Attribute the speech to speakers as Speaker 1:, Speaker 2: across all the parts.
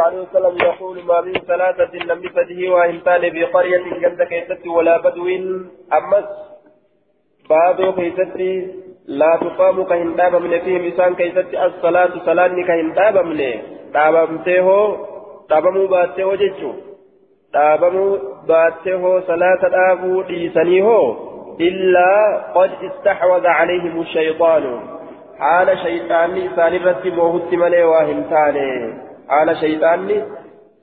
Speaker 1: عليه وسلم يقول ما من ثلاثة لم بفده وإنسان في قرية جنة كيست ولا بدو أمس. بادو كيست لا تقام كهن دابا من فيهم إنسان كيست الصلاة صلاة كهن دابا من دابا متيه دابا مباتيه جيتشو. دابا مباتيه صلاة دابو ديسنيه إلا قد استحوذ عليهم الشيطان. حال شيطان إنسان رتي موهت ملي حال شيطان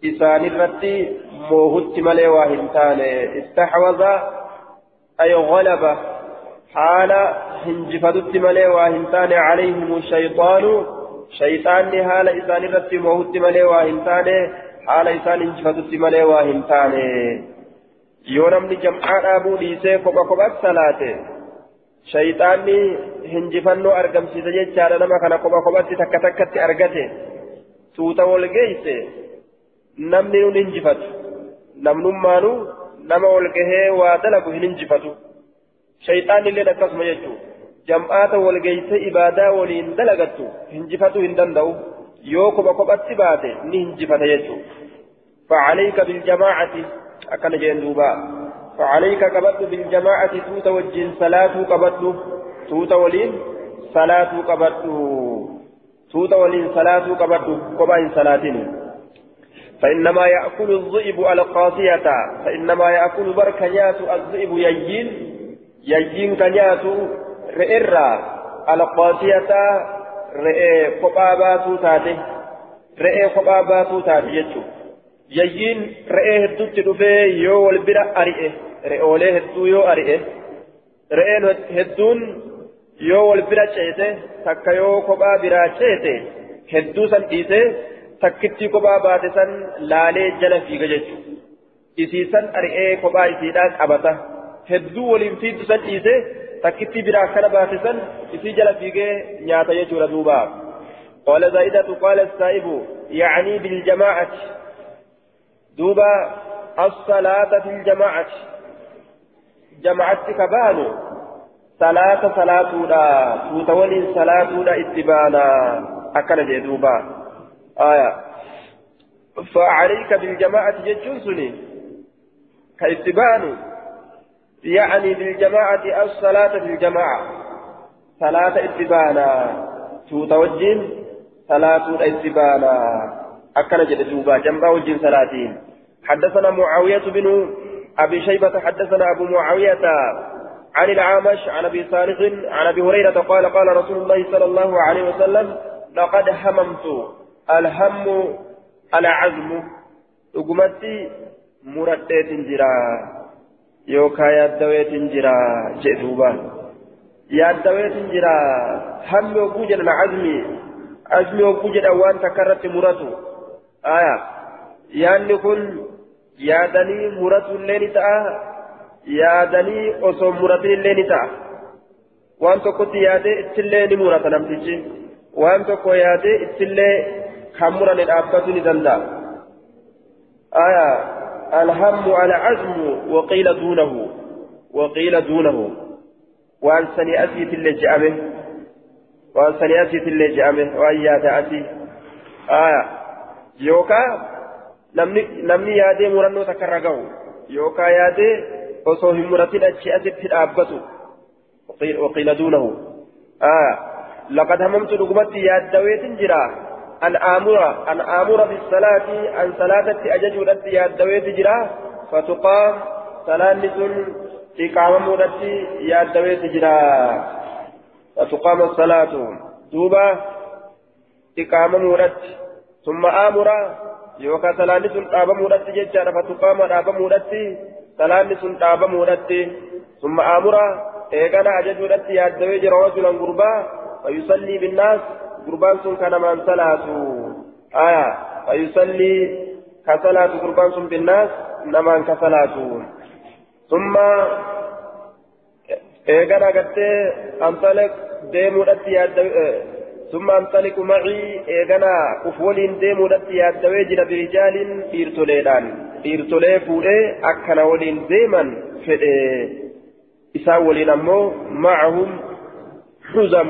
Speaker 1: إسان الرتي موهت ملي واهمتاني استحوذ أي غلب حال هنجفتت ملي واهمتاني عليهم الشيطان شيطان حال إسان الرتي موهت ملي واهمتاني حال إسان هنجفتت ملي واهمتاني yoo namni jam'aa dhaabuu dhiisee kopha kophatti salaate shayxaanni hinjifannoo argamsiisa jechaadha nama kana kopha kophatti takka takkatti argate. Tuuta wal geeyse namni nun hinjifatu namnummaanu nama wal gahee waa dalagu hin hinjifatu shayxaanni illee akkasuma jechuu jam'aata wal geeyse ibaadaa waliin dalagattu hinjifatu hin danda'u yoo kopha kophatti baate ni hinjifata jechuu فعليك بالجماعة أكن جين دوبا فعليك قبض بالجماعة توت وجين صلاة قبض توت ولين صلاة قبض توت ولين صلاة قبض قبائن صلاتين فإنما يأكل الذئب القاسية فإنما يأكل بركنيات الذئب يجين يجين كنيات رئرا القاسية رئي قبابات تاتي رئي قبابات تاتي يجو re'ee hedduutti dhufee yoo wal bira ari'e re'oolee hedduu yoo ari'e re'een hedduun yoo wal bira ceete takka yoo kophaa biraa ceete hedduu san dhiise takkittii kophaa baate san laalee jala fiiga jechuudha isiisan ari'ee kophaa isiidhaa qabata hedduu waliin fiiddu san dhiise takkittii biraa akkana baate san isii jala fiigee nyaata jechuudha duuba قال زائدة قال السائب يعني بالجماعة دوبا الصلاة في الجماعة جماعة كبانو صلاة صلاة لا توتولي صلاة لا اتبانا أكل دوبا آية فعليك بالجماعة ججوسني كاتبان يعني بالجماعة الصلاة في الجماعة صلاة اتبانا توتوجين صلاة اتبانا أكل جد دوبا جنبا وجين صلاتين حدثنا معاوية بن أبي شيبة حدثنا أبو معاوية عن العامش عن أبي صالح عن أبي هريرة قال قال رسول الله صلى الله عليه وسلم لقد هممت الهم العزم. أقمتي مردت جرا يوكا يدويت جرا جدوبا يدويت جرا هم وجود العزم عزم وجود أوان تكرت مرته آية. yaanni kun yaadanii muratu illee ni ta'a yaadanii osoo muratin illee ni ta'a waan tokkotti yaadee ittillee ni murata namtichi waan tokko yaadee ittillee kan murane dhaabbatu ni danda'a aya alhammu alcazmu waqiila duunahu waqiila duunahu waan sanii asiitillee je'ame waan sanii asiitillee je'ame waan yaada asii aya yookaan namni yaadee murannoo takka irra yookaan yaadee osoo hin muratin achi asitti dhaabbatu waqiila duunahu laqad hamamtu dhugumatti yaaddawee jira an aamura an aamura bisalaati an salaatatti ajajuudhatti yaaddawee jira fatuqaam salaanni sun iqaamamuudhatti yaaddawee jira fatuqaama salaatu duuba iqaamamuudhatti ثم آمر yookaan salaanni sun dhaabamuudhatti jechaadha fatuqaama dhaabamuudhatti salaanni sun dhaabamuudhatti summa aamura eegana ajajuudhatti yaaddawee jira rajulan gurbaa fayusallii binnaas gurbaan sun kanamaan salaatu aya fayusallii ka salaatu gurbaan sun binnaas namaan ka salaatu summa eegana gartee amsale deemuudhatti yaaddawee ثم انطلق معي ايغنا كفولين ديمو دتي يادوي جرا برجال ديرتوليدان ديرتولي فودي اكنا ولين ديمن فدي إسا ولين أمو معهم حزم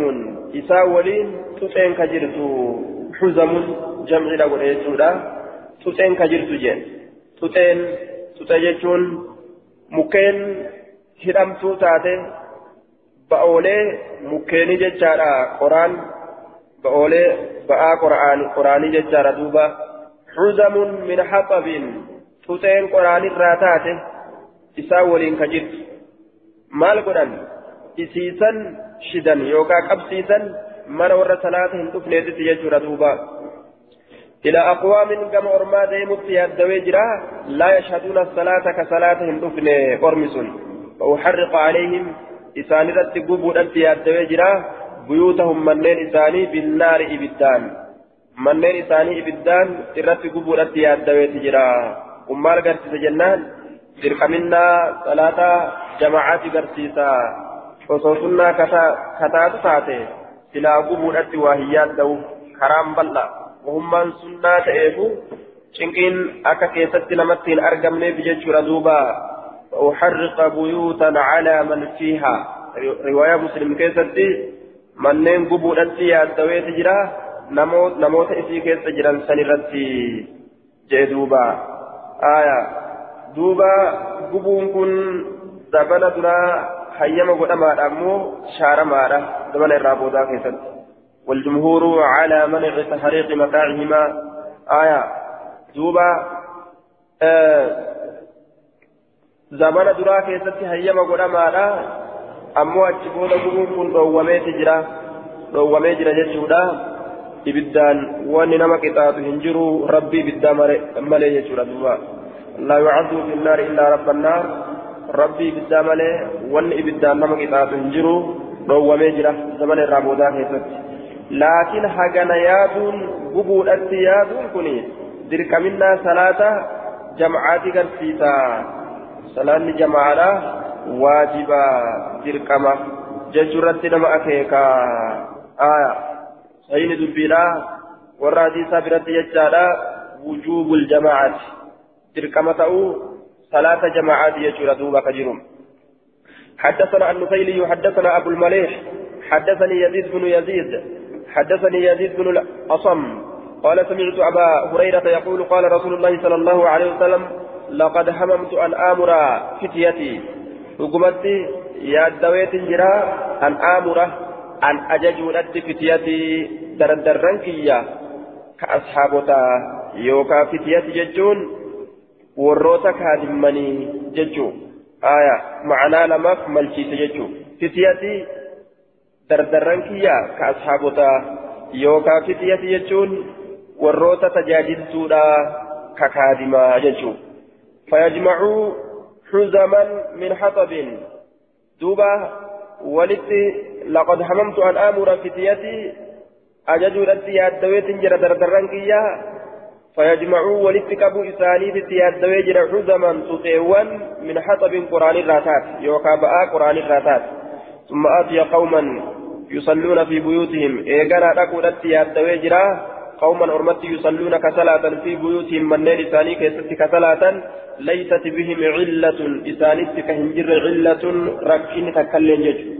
Speaker 1: إسا ولين تسين كجرتو حزم جمع لغو إيسودا tuxeen ka jirtu jeen tuxeen tuxe jechuun mukkeen hidhamtuu taate ba'oolee mukkeenii jechaadha qoraan ba'oolee ba'aa qoraanii jechaadha duuba xuzamun min haxabin tuxeen qoraanirraa taate isaa waliin ka jirtu maal godhan isiisan shidan yookaan qabsiisan mana warra salaata hin dhufneetitti jechuudha duuba إلى أقوام كما أرما ديمت يدوي جرا لا يشهدون الصلاة كصلاة هندفن قرمس وأحرق عليهم إسان رت قبو أنت يدوي جرا بيوتهم منين إساني بالنار إبدان منين إساني إبدان رت قبو أنت يدوي جرا أمال قرسيس جنان درقمنا صلاة جماعات قرسيسا وصوصنا كتات ساتي إلى قبو أنت وهيات دو كرام بالله muhummaan sunnaa ta'eefu cinqiin akka keessatti namatti hin argamneef jechuudha duuba uharriqa buyuutan calaa man fiiha riwaayaa muslim keessatti manneen gubuudhatti yaaddaweeti jira namoota isii keessa jiran san irratti jee duuba duuba gubuun kun zabana duraa hayyama godhamaadha ammoo shaaramaadha zabana irraa boodaa keessatti والجمهور على منع تحريق متاعهما. آية. دوبا آه زمن درا كيستي هيما قدما أمو أجبون قبون كن رومي تجرا رومي جرا جتشودا ibiddaan wanni nama qixaatu hin jiru rabbii ibiddaa malee jechuudha duuba. Laa yucaddu fi nnaari illaa rabba nnaar rabbii ibiddaa malee wanni ibiddaan nama qixaatu hin jiru dhoowwamee jira zamana irraa boodaa keessatti. Laakiin hagana yaaduun gubuudhatti yaaduun kun dirqaminnaa salaata jam'aati garsiisa. Salaanni jamaadha waajiba dirqama jechuurratti nama akeeka aya warra hadiisaa biratti jechaadha wujuubul jamaacati dirqama ta'uu salaata jamacaati jechuudha duuba ka jiru حدثنا النفيلي حدثنا أبو المليح حدثني يزيد بن يزيد حدثني يزيد بن الأصم. قال سمعت أبا هريرة يقول قال رسول الله صلى الله عليه وسلم لقد هممت أن آمر فتيتي. حكمتي يا دويت جرا أن آمر. أن أججوا لدي فتيتي دردرن كيا كأصحابتا يوكا فتيتي ججون وروتا كادمني ججو آية معنى لمف ملشيت ججو فتيتي dardarran kiyya ka ashaabota yookaan fitiyati jechuun warroota tajaajiltuudha ka kaadimaa jechuun fayajmacuu xuzaman min haxabin walitti laqad hamamtu an aamura fitiyati ajajuudhatti yaaddaweetin jira dardarran kiyya فيجمعوا ولتكبوا إساني في يادوي جرى حزما تطيوان من حطب قرآن الراتات يوكا بآ قرآن الراتات. ثم آتي قوما يصلون في بيوتهم إيقنا تقول يادوي جرى قوما أرمت يصلون كصلاة في بيوتهم من نير إساني كيست كصلاة ليست بهم علة إسانيت كهنجر علة ركين تكلن جج.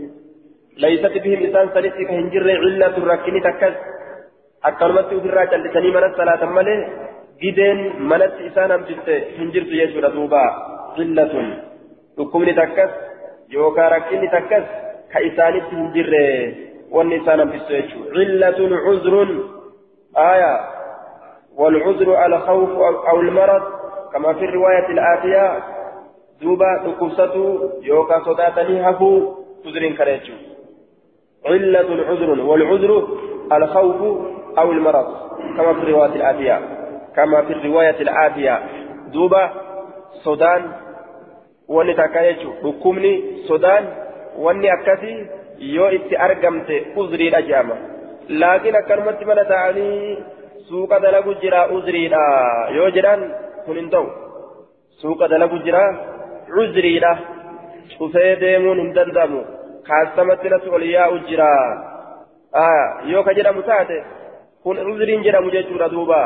Speaker 1: ليست بهم إسان سنيت كهنجر علة ركين تكل أكرمت أفرا جلسني من الصلاة مالي جدين منت إسان أمتت هنجر يجور دوبا علة لكمني تكس. يوكا ركين تكس. كإسانيت هنجر والنسان يجور علة عذر. آية. والعذر على خوف أو المرض. كما في الرواية الآتية. دوبا تكوسة يوكا صداتني هفو. عذر كريتشو علة عذر والعذر الخوف أو المرض كما في الرواية الآتية كما في الرواية الآتية دوبا صدان wanni takka jechuun dhukkubni sodaan wanni akkasii yoo itti argamte uzriidha jedhama laakiin akkanumatti mana ta'anii suuqa dalagu jira uzriidha yoo jedhan kun hin ta'u suuqa dalagu jira uzriidha cufee deemuun hin danda'amu kaastamatti natti ol yaa'u jira yoo ka jedhamu taate kun uzriin jedhamu jechuudha duuba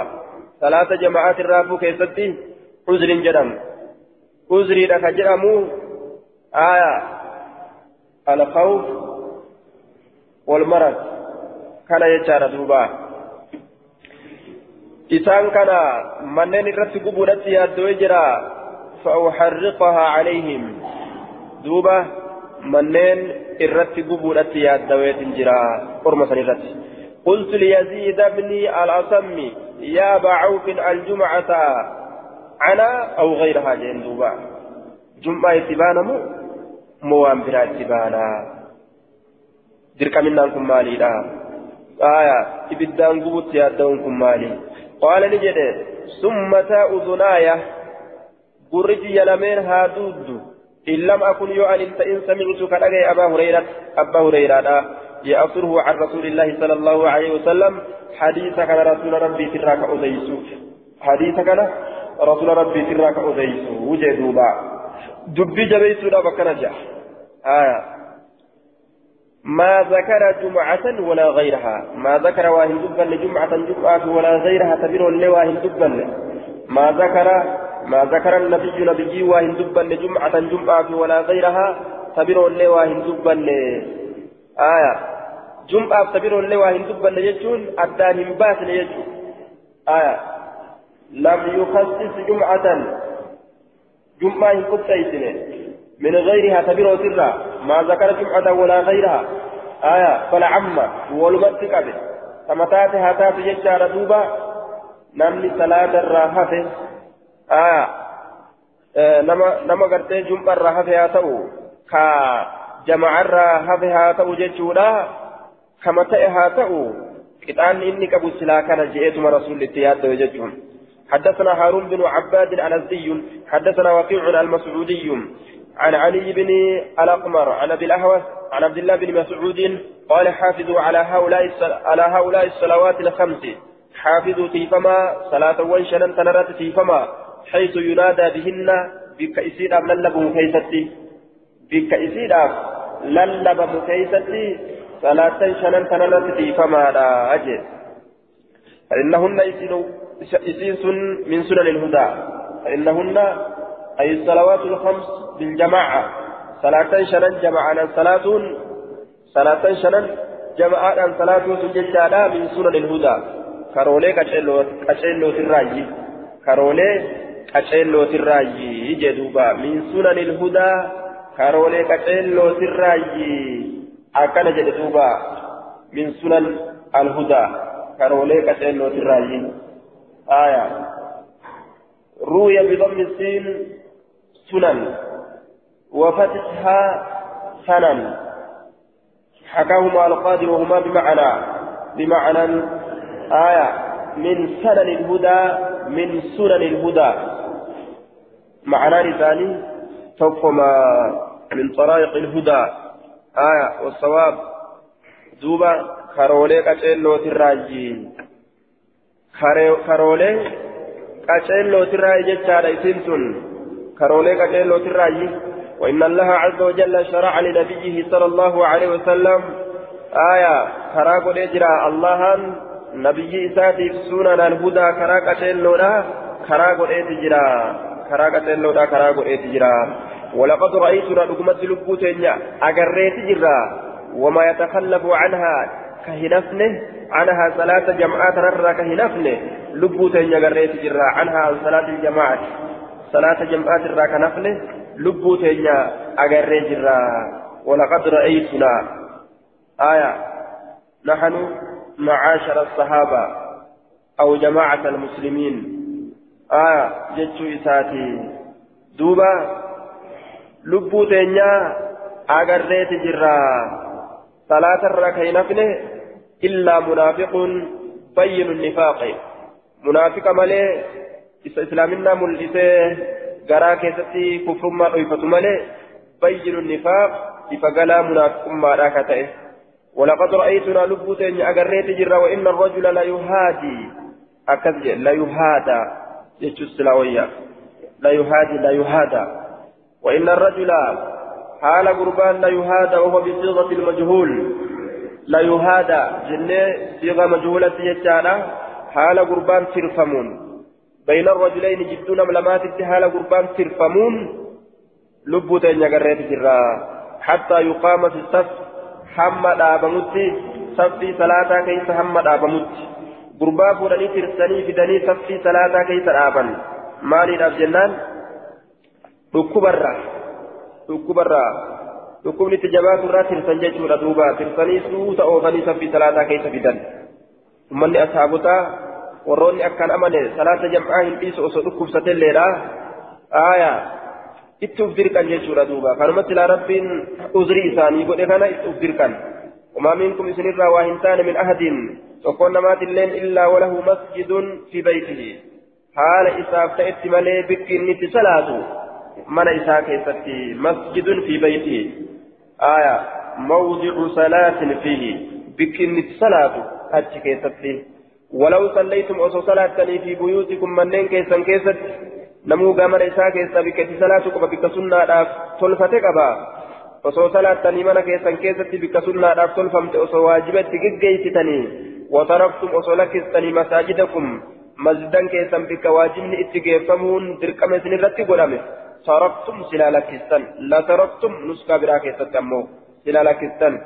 Speaker 1: salaata jama'aati raafuu keessatti uzriin jedhamu uzriidha ka jedhamu alkhawf walmarad kana jechaadha duuba إسان كان منين الرت قبولت يادوي جرا فأحرقها عليهم دوبة منين الرت قبولت يادوي جرا قرمة الرت قلت ليزيد بن الأصم يا أبا عوف الجمعة أنا أو غيرها جين دوبة جمعة اتبانا مو موان برا اتبانا درك منا كم مالي لا آية إبدان قبوت يادون كم مالي قال نجد ثم تاء أذنايا قرج يلمين هادود إن لم أكن يعلم فإن سمعت كالأجي أبا هريرة أبا هريرة يأثره عن رسول الله صلى الله عليه وسلم. حديث كان رسول ربي تراك أديسو حديث كان رسول ربي تراك أديسو وجدوبا دبي جبيسو لا بكنا آية ما ذكر جمعة ولا غيرها. ما ذكر واهن دبا لجمعة جمعة ولا غيرها تبير اللي واهن دبا ما ذكر ما ذكر النبي نبي واهن دبا لجمعة جمعة ولا غيرها تبير اللي واهن دبا آية. جمعة تبير اللي واهن دبا لجون أدان باس لجون آية. لم يخصص جمعة. جمعة كتايسنه من غيرها تبير سرا. ما ذكر جمعة ولا غيرها. آية. فالعم. والمتك به تمتات هاتات يجار دوبا. نمني صلاة الراحة. آه نما نما قرتي جمعة الراحة هاتو كا جمع الراحة هاتو جيشولا كما تأي هاتو كتان إني كبو سلا كان جئتم رسول التياد وجدهم حدثنا هارون بن عباد الأزدي حدثنا وقيع المسعودي. عن علي بن الأقمر عن أبي الأهوس عن عبد الله بن مسعود قال حافظوا على هؤلاء على هؤلاء الصلوات الخمس. حافظوا تيفما صلاة وانشنا تنرت تيفما. حيث ينادى بهن بك أم للبه كيستي بك أم للبه كيستي صلاة شنا تنرت تيفما لا أجل. فإنهن إسيس من سنن الهدى. فإنهن أي الصلوات الخمس بالجماعة. صلاة شنن جماعة صلاة صلاة شنن جماعة صلاة سجدة من سنن الهدى. كارولي كاتشيلو تراجي كارولي كاتشيلو تراجي جدوبا من سنن الهدى كارولي كاتشيلو تراجي أكن جدوبا من سنن الهدى كارولي كاتشيلو تراجي آية روي بضم السين سنن وفتحها سنن حكاهما القاضي وهما بمعنى بمعنى آية من سنن الهدى من سنن الهدى. معنى ثاني تقوما من طرائق الهدى. آية والصواب دوبا تراجي كارولي قتلو تراجي جتشارا إسنتن كروليك كيلو تراجي وإن الله عز وجل شرع لنبيه صلى الله عليه وسلم. آية كراكو لجرا الله سنن الهدى كراكا تيلو لا كراكو لجرا كراكا تيلو لا كراكو لجرا ولقد رأيتنا لقمة لبوتين أقريت جرا وما يتخلف عنها كهنفنه عنها صلاة جماعات رر كهنفنه لبوتين أقريت جرا عنها عن صلاة الجماعة صلاة جمعات الرا كنفله لبو تينيا أغري جرا ولقد رأيتنا آية نحن معاشر الصحابة أو جماعة المسلمين آية جتشو إساتي دوبا لبو تينيا أغري جرا صلاة الرا كنفله إلا منافق بين النفاق منافق ملي isa islaaminaa mul'isee garaa keessatti kufrummaa dhoyfatu malee bayyinu nifaaq ifa galaa munaafiqummaadhaa ka ta'e ولقد رأيتنا لبوتين أجريت جرا وإن الرجل لا يهادي. أكذب لا يهادى يجوز سلاوية. لا يهادي لا يهادى وإن الرجل حال قربان لا يهادى وهو بصيغة المجهول. لا يهادى جنة صيغة مجهولة يجعل حال قربان ترفمون. بين الرجلين جدون ملمات حال قربان ترفمون. لبوتين يقريت جرا. حتى يقام في الصف حمد آبمت صفي صلاة كيس حمد آبمت gurbaa fuudhanii tirsanii fidanii saffii salaataa keessa dhaaban maaliidhaaf jennaan dhukkubarraa dhukkubarraa dhukkubni itti jabaatu irraa tirsan jechuudha duuba tirsanii suuta oofanii saffii salaataa keessa fidan ummanni ashaabotaa warroonni akkaan amane salaata jam'aa hin dhiisu osoo dhukkubsatelleedha aayaa itti uf dirqan jechuudha duuba. Kanumatti laa rabbiin uzrii isaanii godhe kana itti uf dirqan وما منكم إسن الرا وإنسان من أحد وقلنا مات اللين إلا وله مسجد في بيته حال إساف تأتي ملي بك نت صلاة من إساك مسجد في بيته آية موضع صلاة فيه بك نت صلاة أتي كيستي ولو صليتم أصو صلاة في بيوتكم منين كيسا كيست namuu gamara isaa keessa bikkatti salaatu qaba bikka sunnaadhaaf tolfate qaba osoo salaattanii mana keessan keessatti bikka sunnaadhaaf tolfamte osoo waajibatti geggeessitanii wataraktum osoo lakkistanii masaajidakum masjidan keessan bikka waajibni itti geeffamuun dirqama isinirratti godhame taraktum silaa lakkistan la taraktum nuskaa biraa keessatti ammoo silaa lakkistan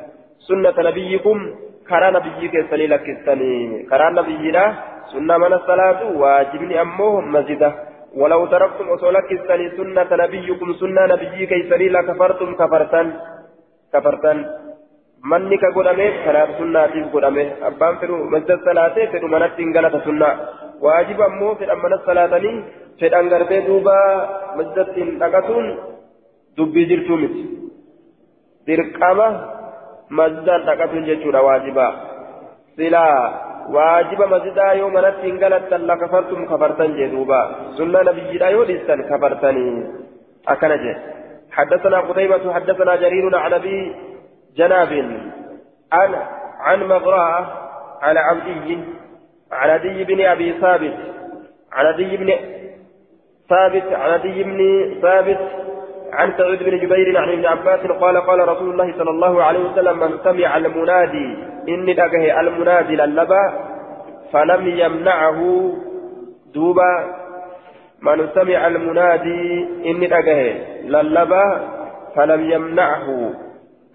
Speaker 1: sunnata nabiyyikum karaa nabiyyii keessanii lakkistanii karaa nabiyyiidha sunna mana salaatu waajibni ammoo masjida ولو تركتم أصولك الثاني سنة نبيكم سنة نبيي كيسري لكفرتم كفرتن كفرتن. منك قدامه كراب سنة قدامه أبان فرو مسجد الصلاة فرو منت إنجلة سنة. واجب أمو في أمن الصلاة في أنغرتي دوبا مسجد إنتقتون دبي جرتومت درقامة مسجد إنتقتون جيشورا واجبا. سلا واجب مسجدا يوم نتين قالت لكفرتم كفرتن جدوبا سنة نبي لا يودستن كفرتني أكنجه حدثنا قتيبة حدثنا جرير عن أبي جناب عن عن مغراء على عبدي عن عدي بن أبي ثابت عن عدي بن ثابت عن عدي بن ثابت عن سعيد بن جبير عن ابن عباس قال قال رسول الله صلى الله عليه وسلم من سمع المنادي إني لقه المنادي للبا فلم يمنعه دوبا. من سمع المنادي إني لقه للبا فلم يمنعه.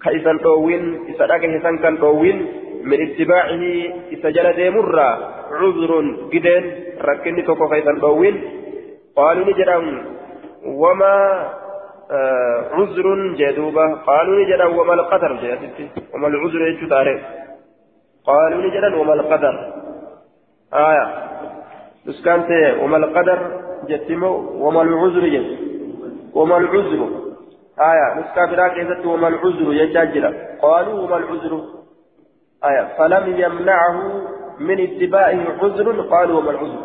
Speaker 1: كيسا طوين إذا لقه سنكا طوين من اتباعه إذا جلد مرة عذر جدا ركني توكو كيسا طوين قالوا نجرم وما عذر جدوبة. قالوا نجرا وما القدر. جدتي وما العذر يجتاره قالوا نجرا وما القدر. آية. نسكانت وما القدر جتمو. وما العذر جت. وما العذر. آية. نسكا براك وما العذر يجاجرا قالوا وما العذر. آية. فلم يمنعه من اتباعه عذر. قالوا وما العذر.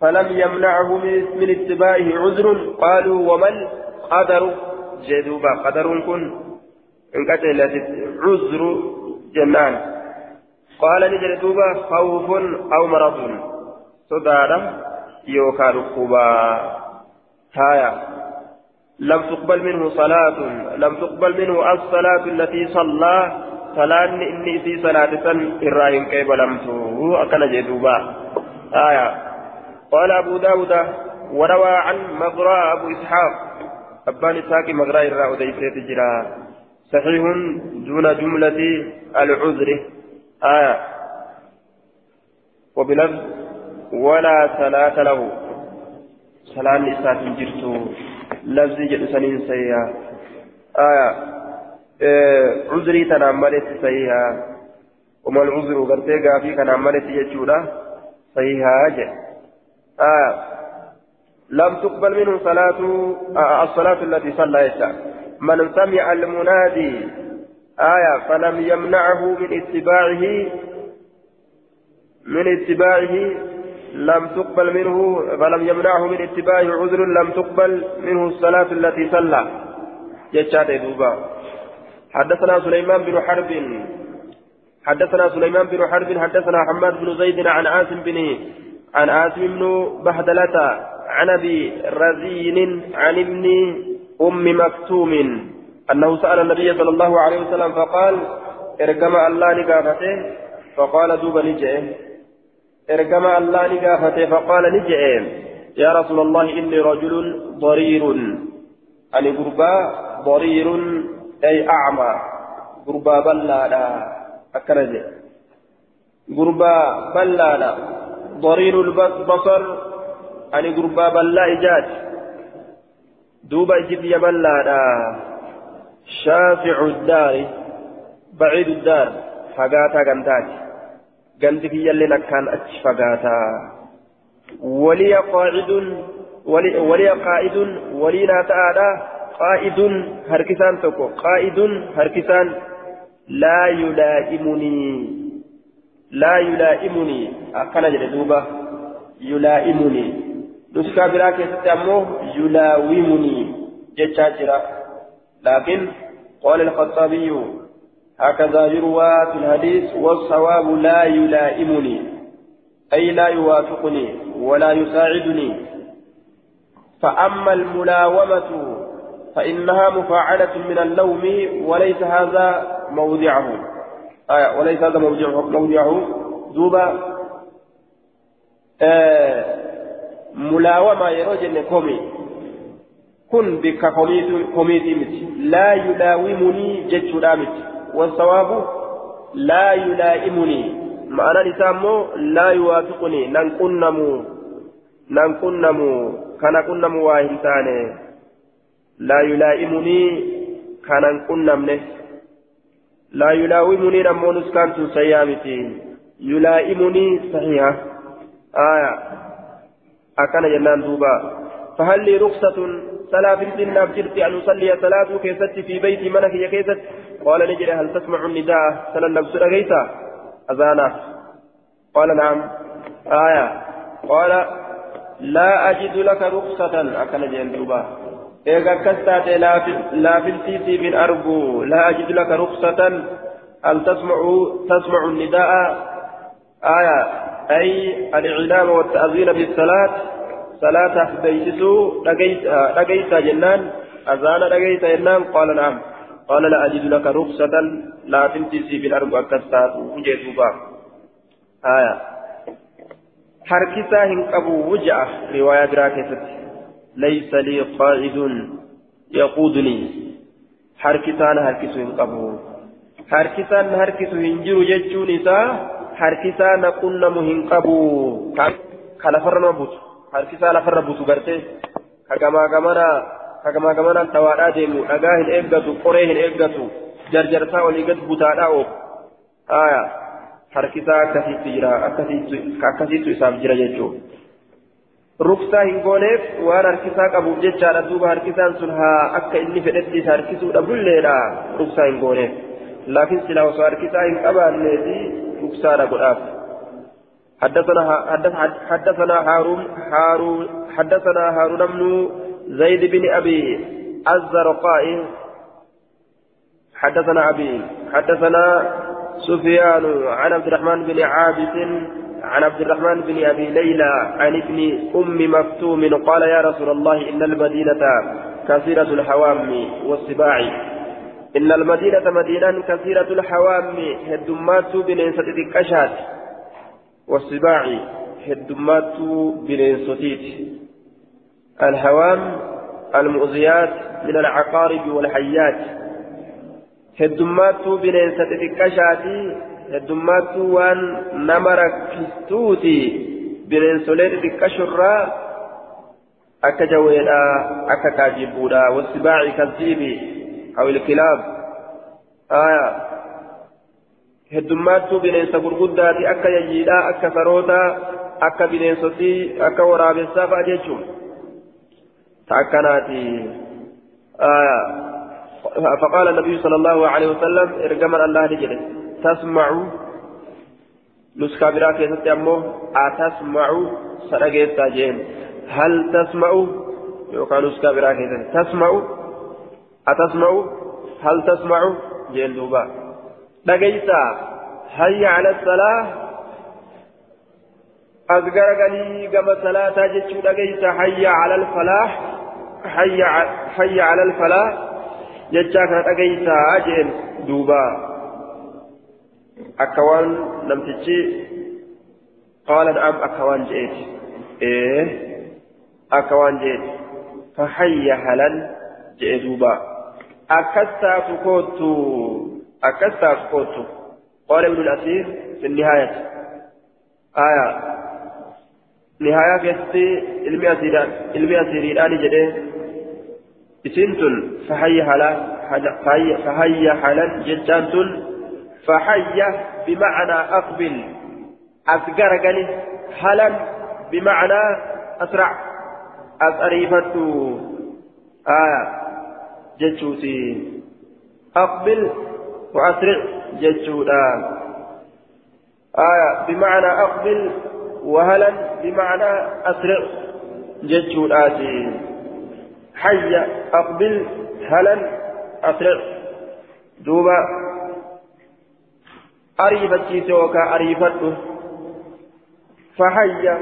Speaker 1: فلم يمنعه من اتباعه عذر. قالوا وما قدر جدوبا. قدر كن إن قتلت عذر جنان قال نجد دوبا خوف أو مرض. صدارا يوكا ركوبا. هايا لم تقبل منه صلاة. لم تقبل منه الصلاة التي صلى. صلاة إني في صلاة إراهيم كيف لم أكل جدوبا. آية قال أبو داود وروى عن مضراء أبو إسحاق. أبان إسحاق مغراء الراء ديفريت جرا صحيح دون جملة العذر آية وبلفظ ولا صلاة له صلاة نساء جرتو لفظ جلسانين سيئا آية عذري تناملت سيئا وما العذر قرتي في كان عملت يجولا سيئا جه آية لم تقبل منه صلاة آه الصلاة التي صلى يسعى من سمع المنادي آية فلم يمنعه من اتباعه من اتباعه لم تقبل منه فلم يمنعه من اتباعه عذر لم تقبل منه الصلاة التي صلى. جشات دوبا. حدثنا سليمان بن حرب حدثنا سليمان بن حرب حدثنا حماد بن زيد عن عاصم بن عن عاصم بن بهدلة عن أبي رزين عن ابن أم مكتوم أنه سأل النبي صلى الله عليه وسلم فقال إرجم الله نقافته فقال دوب نجئ. إرجم الله نقافته فقال نجئ. يا رسول الله إني رجل ضرير. أني غربا ضرير أي أعمى. غربا بلادا اكرجه غربا بلالا. ضرير البصر أني غربا بلا إجاد دوبا إجد بلالا شافع الدار بعيد الدار فقاتا قنتات قنت في يلي نكان أتش فقاتا ولي قاعد ولي, ولي قائد ولي لا تعالى قائد هركسان تكو قائد هركسان لا يلائمني لا يلائمني أكن جلدوبة يلائمني نسكا براك يستمو يلاومني جتشاجرا لكن قال الخطابي هكذا يروى في الحديث والصواب لا يلائمني أي لا يوافقني ولا يساعدني فأما الملاومة فإنها مفاعلة من اللوم وليس هذا موضعه آية وليس هذا موضعه موضعه دوبا آه ملاومة يروجن كومي. كن بك كوميتي مت. لا يلاومني جتش رامت والصواب لا يلائمني. معنى نسامو لا يوافقني. ننقنمو ننقنمو كان قنمو واهنتاني لا يلائمني كان ننقنمني لا يلاومني نمو نسكنت سيامتي. يلائمني صحيحة. آية. أكن جنان دوبا. فهل لي رخصة صلاة في الدين أبجرت أن أصلي صلاة كيست في بيتي منك يا كيست؟ قال نجري هل تسمع النداء؟ سنة نفس رغيتا أذانا. قال نعم. آية. قال لا أجد لك رخصة. أكن جنان دوبا. إذا كستات لا في من أرجو. لا أجد لك رخصة. أن تسمع تسمع النداء؟ آية. أي الإعلام والتأذين بالصلاة صلاة بيسسو لقيت جنان أذان لقيت جنان قال نعم. قال لا أجد لك رخصة لا تمتسي بالأرض أكستات وجدوبا آية. حركسا هنقبو وجعة رواية براكزة ليس لي قائد يقودني. حركتان هركس قبو. حركتان هركس هنجر ججون إسا حركتان قلنا مهن قبو كان فرما بوت حركتان لفر بوت برتي كما كمانا كما كمانا توادا ديمو أغاهن إيقاتو قريهن إيقاتو جرجرتا ولقد بوتادا أوب آية حركتان أكثيت جرا أكثيت إساف جرا ججو ruksaa hin gooneef waan harkisaa qabuuf jechaadha duuba harkisaan sun haa akka inni fedhetti isa harkisuudha bulleedha ruksaa hin gooneef laakiin silaa osoo harkisaa hin qabaanneefi ruksaadha godhaaf حدثنا حدثنا هارون حدثنا هارون بن زيد بن أبي الزرقاء. حدثنا ابي حدثنا سفيان عن عبد الرحمن بن عابس عن عبد الرحمن بن أبي ليلى عن ابن أم مكتوم قال يا رسول الله إن المدينة كثيرة الحوام والسباع. إن المدينة مدينة كثيرة الحوام هدمات بنيسة الكشات والسباع هدمات بنيستيت الحوام المؤذيات من العقارب والحيات. هدمات بنيسة الكشات heddummaattuu waan nama rakkistuuti bineensolee xixiqqashurraa akka jaweedha akka kaajibbuudha aw ilkilaab aya heddummaattuu bineensa gurguddaati akka yayyiidhaa akka sarootaa akka bineensotii akka waraabessaa fa'a aya فقال النبي صلى الله عليه وسلم ارجما الله لجله تسمع نسخة برا كيست أمو أتسمع هل تسمع يوكا نسخة برا كيست تسمع أتسمع؟ هل تسمع؟ جين دوبا. لقيتا هيا على الصلاة. أذكر قلي كما صلاة جتشو لقيتا هيا على الفلاح. هيا هيا على الفلاح. جتشاك لقيتا دوبا. akka waan namtichi qaala na'am akka waan je'eeti ee akka taatu koottu akkas taatu koottu. Qaala ibnu al-asiir fi النهاية آية نهاية علمي أسيران علمي أسيران جده إسنتن فحي حلا فحي حلا ججانتن فحي بمعنى أقبل أسقر قلي حلا بمعنى أسرع أسريفت آية جتشوتي أقبل وأسرع جتشوتا آية بمعنى أقبل وهلا بمعنى أسرع جتشوتاتي حي أقبل هلا أسرع دوبا أريفتشيس وكا أريفته فحي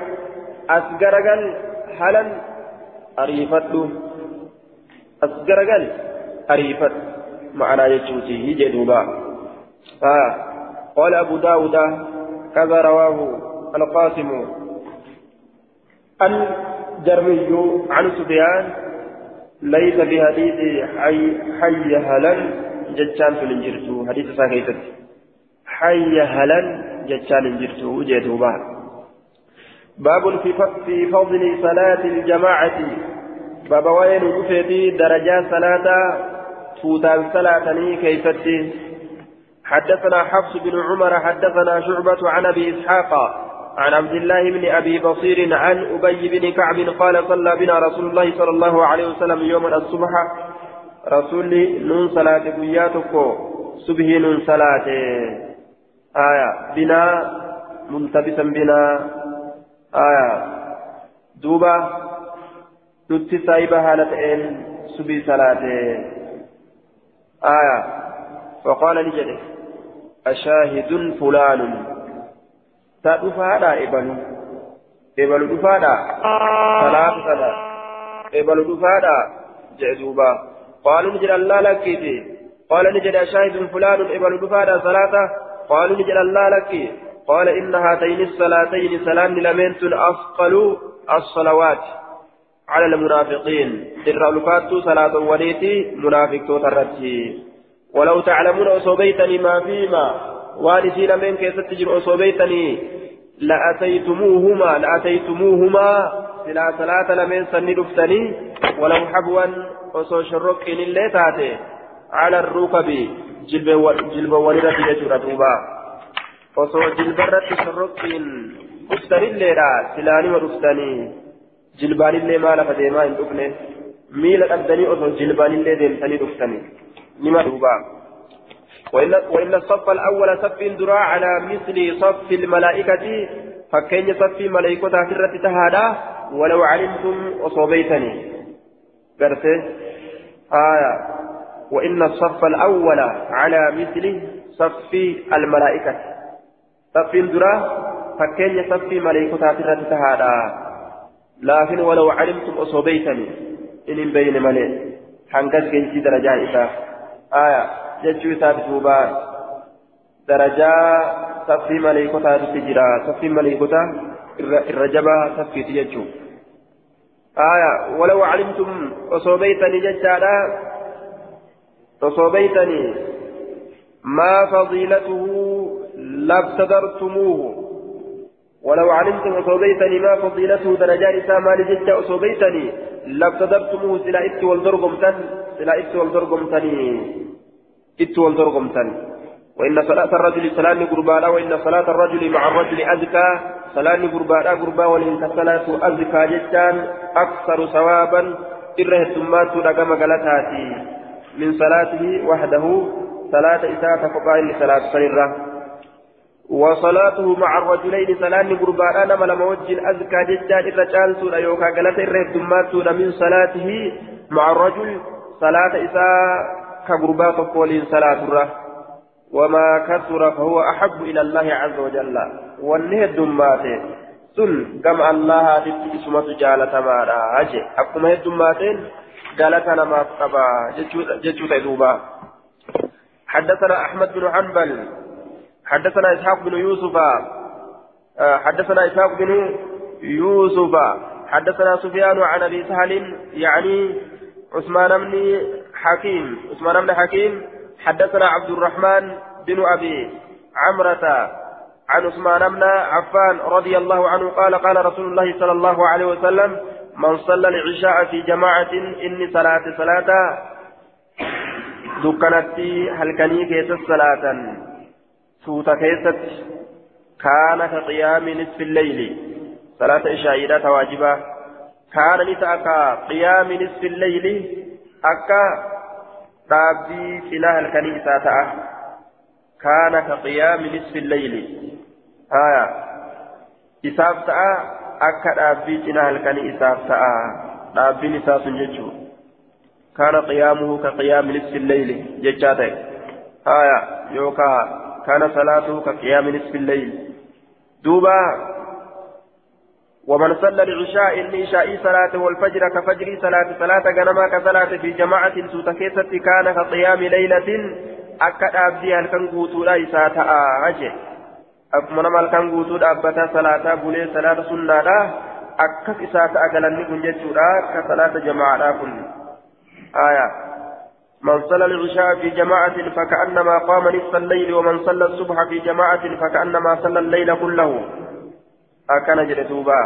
Speaker 1: أسقرقل هلا أريفته أريفت معنى يجوتي يجي دوبا آه. قال أبو داود كذا رواه القاسم الجرمي عن سفيان ليس بحديث حي حي هلا جتان في الانجرتو حديث ساكيتت حي هلا جتان الانجرتو جيتوبا باب في فضل صلاة الجماعة باب وين في درجات صلاة فوتان صلاة كيفتي حدثنا حفص بن عمر حدثنا شعبة عن أبي إسحاق عن عبد الله بن أبي بصير عن أبي بن كعب قال صلى بنا رسول الله صلى الله عليه وسلم يوم الصبح رسول نون صلاة بياتك صبح نون صلاة آية بنا ملتبسا بنا آية نتي سايبة هالتين صبح صلاة آية فقال لجده أشاهد فلان تدفادا إبلو إبلو دفادا صلاة صلاة إبلو دفادا جعدوبا قالوا نجد الله لك قال نجد أشاهد فلان إبلو دفادا صلاة قالوا نجد الله لك قال إن هاتين الصلاتين سلام لمنت أثقل الصلوات على المنافقين. الرلفات صلاة وليتي منافق ترتي. ولو تعلمون أصوبيتني ما فيما والدي لمن كيف تجر أصوبيتني لأتيتموهما لأتيتموهما سلا صلاة لمن سني دفتني ولو حبوا أصو شرك إن تاتي. على الركب جلب ولدة يجر دوبا أصو جلب رت شرك دفتني الليلة سلاني ودفتني اللي ما لفديما إن دفنه. ميل أبدني أصو جلبان اللي ديمتني دفتني. لما دوبا. وإن, وإن الصف الأول صف درا على مثل صف الملائكة. فكين صف ملائكة فرة تهادا. ولو علمتم أصوبيتني قرته آية. وإن الصف الأول على مثل صف الملائكة. صف درا فكين صف ملائكة فرة تهادا. لكن ولو علمتم أصوبيتني إن بين ملئ حنقذ جنسي درجات إساف آية جتشو إسات دوبا درجة صفي ملائكة تجرى صفي ملائكة الرجبة صفي تجتشو. آية ولو علمتم أصوبيتني جتشادا. أصوبيتني. ما فضيلته لابتدرتموه ولو علمتم أصوبيتني ما فضيلته درجات إسامة لجت أصوبيتني لابتدرتموه سلا إت والدرقمتن سلا إت والدرقمتني إت والدرقمتن وإن صلاة الرجل صلاة قربانا وإن صلاة الرجل مع الرجل أزكى صلاة قربانا قربا وإن صلاة أزكى جتان أكثر ثوابا. إره الثمات رقم غلطاتي من صلاته وحده صلاة إساءة فقائل لصلاة سنرة وصلاته مع الرجلين سلام قربان أنا ملما وجه أزكى ججان الرجال سورة يوكا قالت الرهد دمات من صلاته مع الرجل صلاة إساء كقربات قولين صلاة الره وما كثر فهو أحب إلى الله عز وجل. والنهي الدمات. سن كما الله تبت إسمة جالة مارا. أجي. أكما الدماتين جالة ما قبا ججو تدوبا حدثنا أحمد بن حنبل. حدثنا إسحاق بن يوسف آه، حدثنا إسحاق بن يوسف. حدثنا سفيان عن أبي سهل يعني عثمان بن حكيم عثمان بن حكيم. حدثنا عبد الرحمن بن أبي عمرة عن عثمان بن عفان رضي الله عنه قال قال رسول الله صلى الله عليه وسلم من صلى العشاء في جماعة إني صلاة صلاة. دكانت هلكني كيس صلاة. سوت كيست كان كقيام نصف الليل صلاة عشاء تواجبة كان نتأكا قيام نصف الليل أكا رابي سلاح الكنيسة كان كقيام نصف الليل haya isaaf ta'a akka dhaabbii cinaa halkanii isaaf ta'a dhaabbiin isaa sun jechuu kaana qiyaamuhu ka qiyaami nisfi lleyli jechaa ta'e haya yookaa salaatuhu ka qiyaami nisfi lleyli duuba ومن صلى العشاء إن إشاء صلاة والفجر كفجر صلاة صلاة جنما كصلاة في جماعة سوتكيسة كان كقيام ليلة أكد أبدي هل كان قوتوا إساءة أجل akkuma nama halkan guutuu dhaabbataa salaataa bulee salaata sunnaadha akkas isaa ta'a galanni kun jechuudha akka salaata jamaadhaa kun aya من صلى العشاء في جماعة فكأنما قام نصف الليل ومن صلى الصبح في جماعة فكأنما صلى الليل كله. أكن جلتوبا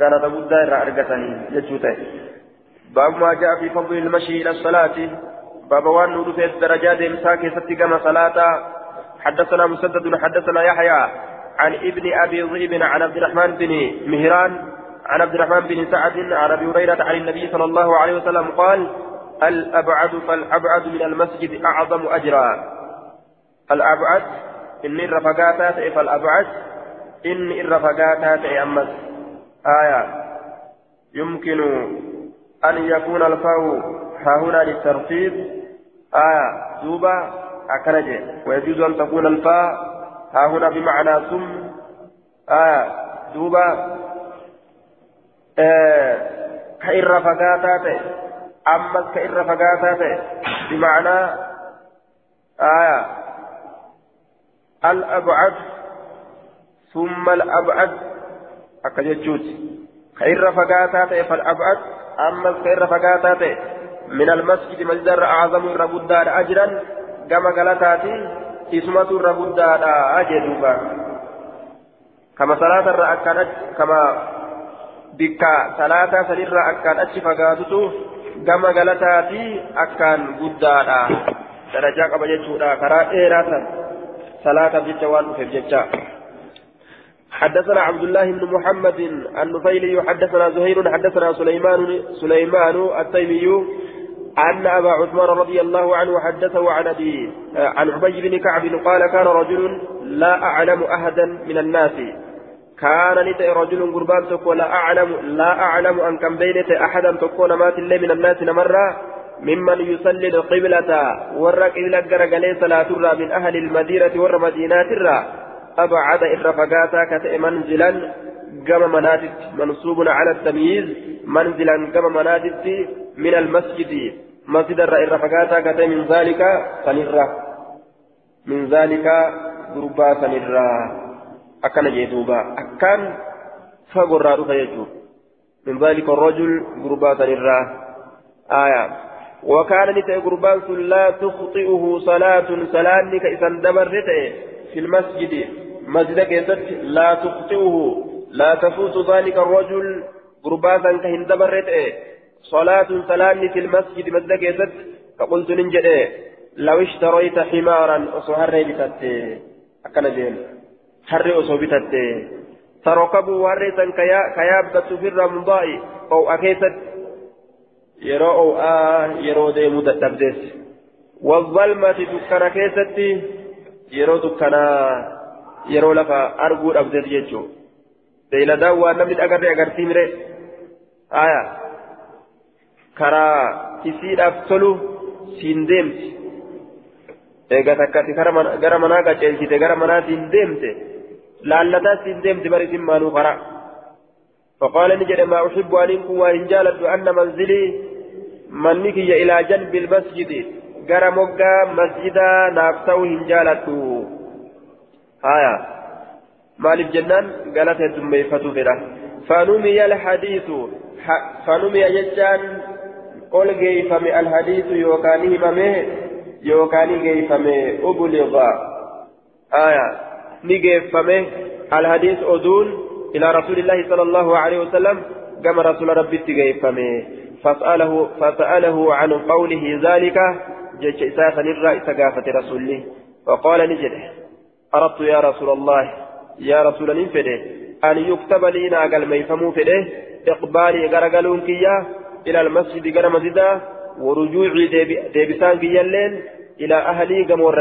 Speaker 1: قال تبود دائرة أرقتني جتوته باب ما جاء في فضل المشي إلى الصلاة. باب وان نور في الدرجات إمساك ستقام صلاة. حدثنا مسدد حدثنا يحيى عن ابن أبي ذئب عن عبد الرحمن بن مهران عن عبد الرحمن بن سعد عن أبي هريرة عن النبي صلى الله عليه وسلم قال الأبعد فالأبعد من المسجد أعظم أجرا. الأبعد ان الرفقات فالأبعد ان الرفقات امس آية. يمكن أن يكون الفاء ها هنا للترتيب. آية دوبا أكنجي ويجوز أن تكون الفاء ها هنا بمعنى ثم. آه دوبا. آه كإر فقاتات أما كإر فقاتات بمعنى آية الأبعد ثم الأبعد أكجوت كإر فقاتات فالأبعد أما كإر فقاتات من المسجد مسجد أعظم ربودان أجرا gama galataati isumatu irra guddaadha jedhuuba kama salaatarra akkaan kama bikka salaataa sanirra akkaan achi gama galataati akkaan guddaadha. Darajaa qaba jechuudha. Karaa dheeraa san salaataaf jecha حدثنا عبد الله بن محمد النفيلي حدثنا زهير حدثنا سليمان سليمان التيمي أن أبا عثمان رضي الله عنه حدثه عن أبي عن عبي بن كعب قال كان رجل لا أعلم أحدا من الناس كان نتأ رجل قربان تقول لا أعلم لا أعلم أن كم بينت أحدا تكون مات الله من الناس نمرة ممن يصلي القبلة ور قبلة قرقلي صلاة من أهل المدينة ور مدينات الرا أبعد إرفقاتا كتئ منزلا قام مناتت منصوب على التمييز. منزلا قام مناتت من المسجد. مسجد الرئيس فقاتا كتئ من ذلك سنرة من ذلك غربا سنرة أكن جيدوبا أكن فقرا رفيجو من ذلك الرجل غربا سنرة آية وكان نتأ غربان لا تخطئه صلاة صلاة كإذا دبرت في المسجد مسجد كيست لا تخطئه لا تفوت ذلك الرجل غرباتا كهن دبرت صلاة صلاة في المسجد مسجد كيست فقلت ننجد لو اشتريت حمارا أصهر بتت أكن جيل حر أصو بتت تركبوا ورثا كيابة في الرمضاء أو أكيست yeroo o'aa yeroo deemuu dadhabdes wazalmati dukkana keessatti yeroo dukkanaa yeroo lafa arguu dhabdes jechuu beeyladaan waan namni dhagarree agartii mire aya karaa isiidhaaf tolu siin deemti eega takkati gara manaa qaceelchite gara manaatiin deemte deemti bari isin maanuu karaa فقال نجد ما أحب أن يكون وإن أن منزلي منك إلى جنب المسجد. جرى مقا مسجدا نافتو إن جالت آية. مالف جنان قالت الدميفة فلا فنمي الحديث. فنمي ججان قل جيفم الحديث يوكاني ممه يوكاني جيفم أبلغ. آية. نجيفمه الحديث أدون إلى رسول الله صلى الله عليه وسلم كما رسول ربي تجيفمه فسأله فسأله عن قوله ذلك جيش إساسا الرأي ثقافة رسوله. فقال نجده أردت يا رسول الله يا رسول الله أن يكتب لي ناقل ميفمو فده إقبالي غرقلون كيا إلى المسجد غير مسجدا ورجوعي ديبسان كيا اللين إلى أهلي غمور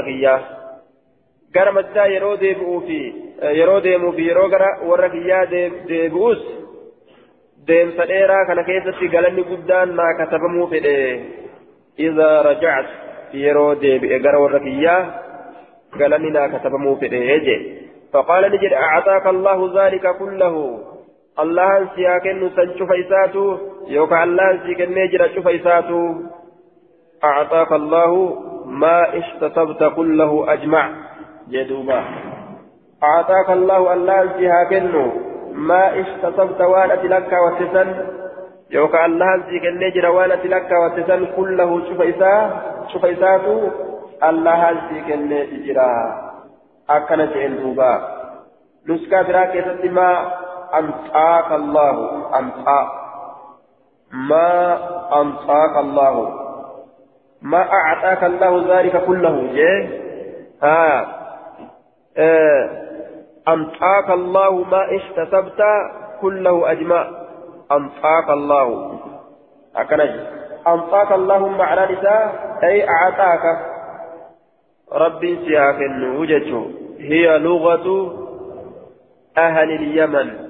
Speaker 1: كيا غير مسجدا يرو ديبؤو في يرو ديمو في يرو غرا كيا ديبؤوس deemsa dheeraa kana keessatti galanni guddaan naa katabamuu fedhe idaa rajacat yeroo deebi'e gara warra kiyyaa galanni naa katabamuu fedhe je faqaala ni jedhe acataaka allahu zaalika kullahu allahan si haa kennu san cufa isaatu yookaan allahan si kennee jira cufa isaatu acataaka acataaka allahu allahan si haa kennu ما اشتصبت وأنا لك وتسن يوكا الله زيك النجر وأنا لك وتسن كله شوف إساء شوف إساءته الله زيك النجر أكن جئن دوبا. نسكا براك يسد ما أنطاك الله. أنطاك ما أنطاك الله. ما أعطاك الله ذلك كله. جيه ها. آه أنطاك الله ما احتسبت كله أجمع أنطاك الله. أكنج. أنطاك الله معنى نساء. أي أعطاك. ربي سياك وجدته هي لغة أهل اليمن.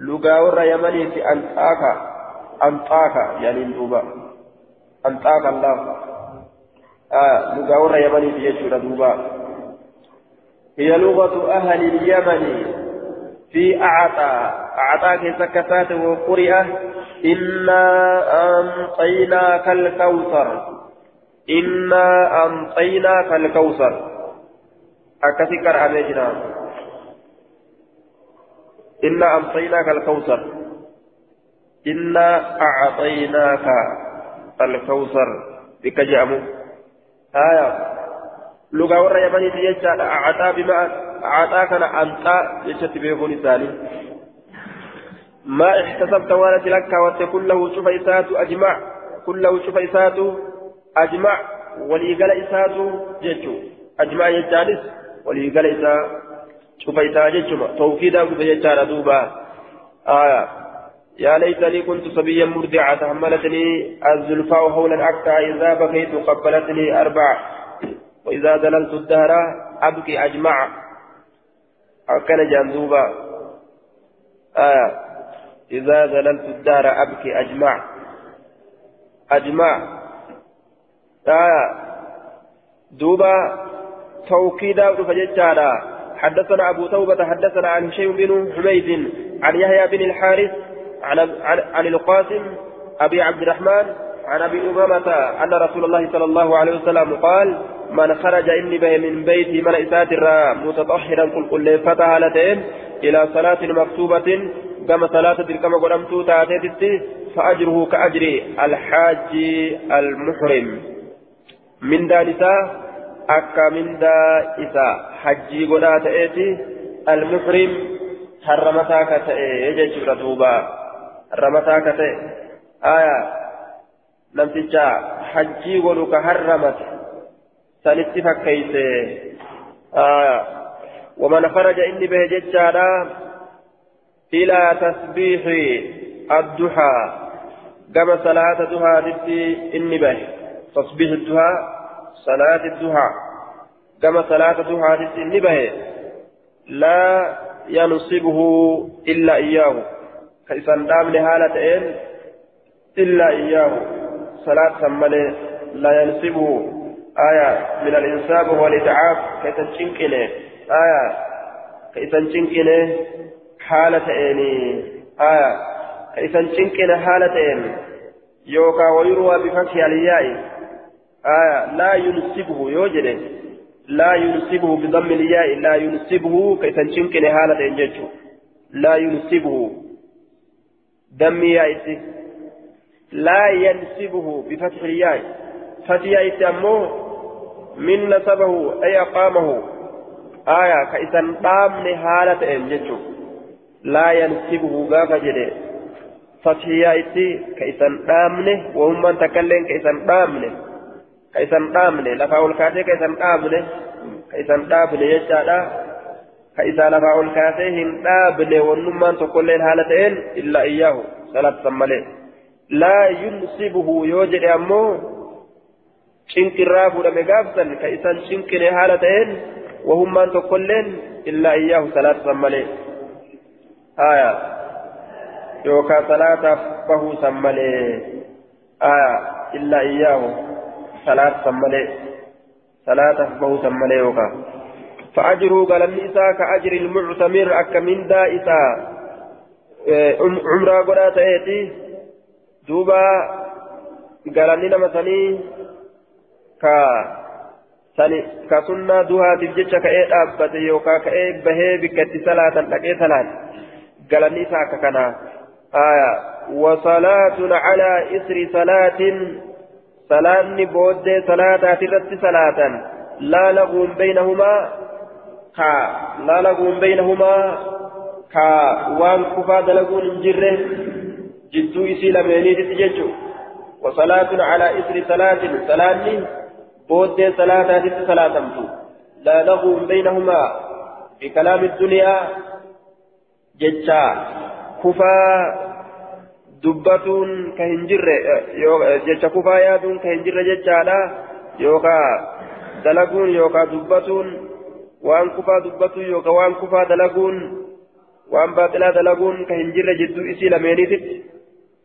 Speaker 1: لغة ور يمني في أنطاك أنطاك يعني دوبا. أنطاك الله. آه لغة ور يمني في يجور دوبا. هي لغة أهل اليمن. في أعطى أعطى كسكتات وقرئة إنا أنطيناك الكوثر. إنا أنطيناك الكوثر. أكثر كرامجنا إنا أنطيناك الكوثر. إنا أعطيناك الكوثر. بك جامو آية. لغة ورا يمني تيجا أعطى بما أعطى كان أنطى يجت بيكون الثاني ما احتسبت وأنا لك وتكون له شفيسات أجمع كله شفيسات أجمع وليقل إسات جيتشو أجمع يجالس وليقل إسات شفيسات جيتشو توكيدا بيجال دوبا آية يا ليتني كنت صبيا مرضعا تحملتني الزلفاء هولا أكتا إذا بكيت قبلتني أربع وإذا دللت الدهر أبكي أجمع. أكن جندوبا آه. إذا دللت الدهر أبكي أجمع. أجمع. آه. دوبا توكيدا فججالا. حدثنا أبو توبة حدثنا عن هشيم بن حميد عن يحيى بن الحارث عن عن, عن القاسم أبي عبد الرحمن عن أبي أمامة أن رسول الله صلى الله عليه وسلم قال من خرج إني به من بيتي من إسات متطهرا كل كل فتح هالتين إلى صلاة مكتوبة كما صلاة كما قدمت تاتيت فأجره كأجر الحاج المحرم. من دانسا أكا من دا إسا حجي قدا تأتي المحرم حرمتا كتئ يجي دوبا حرمتا كتئ آية نمتجا حجي قدو كحرمت سنت فكيت آه ومن خرج إني به ججالا إلى تسبيح الضحى كما صلاة الضحى تتي إني به تسبيح الضحى صلاة الضحى كما صلاة الضحى تتي إني به لا ينصبه إلا إياه كيسان دام لهالة إلا إياه صلاة سمله لا ينصبه آية من الإنساب والإتعاب كيتنشنكني آية كيتنشنكني حالة إني آية كيتنشنكني حالة إني يوكا ويروى بفتح الياء. آية لا ينسبه يوجد. لا ينسبه بضم الياء لا ينسبه كيتنشنكني حالة إنججو لا ينسبه دم ياء لا ينسبه بفتح الياء. فتح ياء أمه؟ من نسبه أي أقامه. آية كإسان قامن حالة إنجتشو لا ينسبه غافة جده. فتحيا إتي كإسان قامن وهم من تكلم كإسان قامن كإسان قامن لفا الكاتي كإسان قامن كإسان قامن يجعل كإسان لفا الكاتي هن قامن وهم من تكلم حالة إن إلا إياه. صلاة سمالي. لا ينسبه يوجد أمو isaan cinqine haala ta'een wahummaan tokkolleen illaa iyyaahu salaata san malee haya yookaan salaataaf bahuu san malee haya illaa iyyaahu salaata san malee salaataaf bahuu san malee yookaan فأجره قال النساء كأجر المعتمر أكمن دا إساء عمره قد أتيتي دوبا قال لنا مثلا ka sani ka sunnaa duhaatiif jecha ka'ee dhaabbate yookaan ka'ee bahee bikkatti salaatan dhaqee salaate galanni isaa akka kanaa آية وصلاة على إسر صلاة صلاة بود صلاة ترت صلاة لا لغو بينهما كا لا لغو بينهما كا وان كفا دلغون جره جدو إسي لميني تتججو وصلاة على إسر صلاة صلاة بودي صلاة ست صلاة لا لغو بينهما. بكلام الدنيا ججا. كفا دبتون كهنجر ججا كفا يادون كهنجر ججا لا. يوكا دلقون يوكا دبتون. وان كفا دبتون يوكا وان كفا دلقون وان باطلا دلقون كهنجر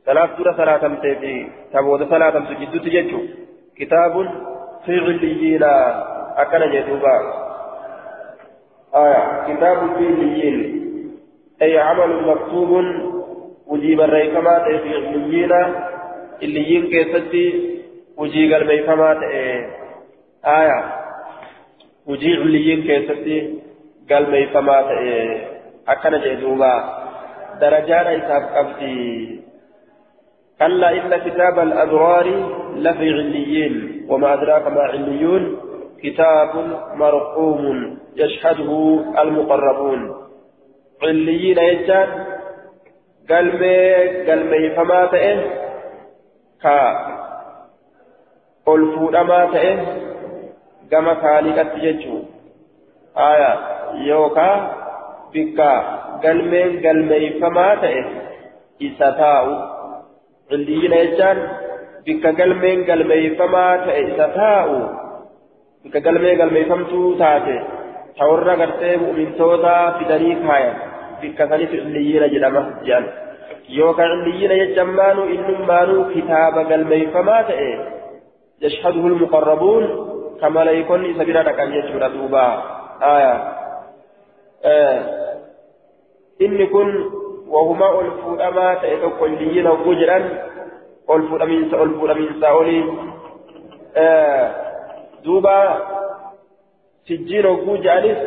Speaker 1: ثلاث دورة صلاة في تبود صلاة جدو تججو كتاب في عليين أكن جدوبا آية كتاب في عليين أي عمل مكتوب وجيب الريكمات في عليين عليين كيستي وجيب الريكمات آية وجيب عليين كيستي قال ميفمات أكن جدوبا درجان إساب قبدي كلا إن كتاب الأبرار لفي عليين وما أدراك ما عليون كتاب مرقوم يشهده المقربون. عليين يجان قلبي قلبي فما تئه كا ألفود ما تئه كما خالقت يجو آية يوكا بكا قلبي قلبي فما تئه إساتاو عنديين يجان بك قلمين قلميفما تأيسا تاؤ بك قلمين قلميفمتو تاتي تورا قرتي مؤمنتوتا في دنيك هايا بك سنف عنديين جلما جان يوكا عنديين يجمانو إنمانو كتاب قلميفما تأي يشهده المقربون كما لا يكون سبيلا كان يجمع دوبا آية آه إن كن وهما الفودما تأتوك الليين وجرا الفودمين الفودمين ساولي آه دوبا سجين وجوجالس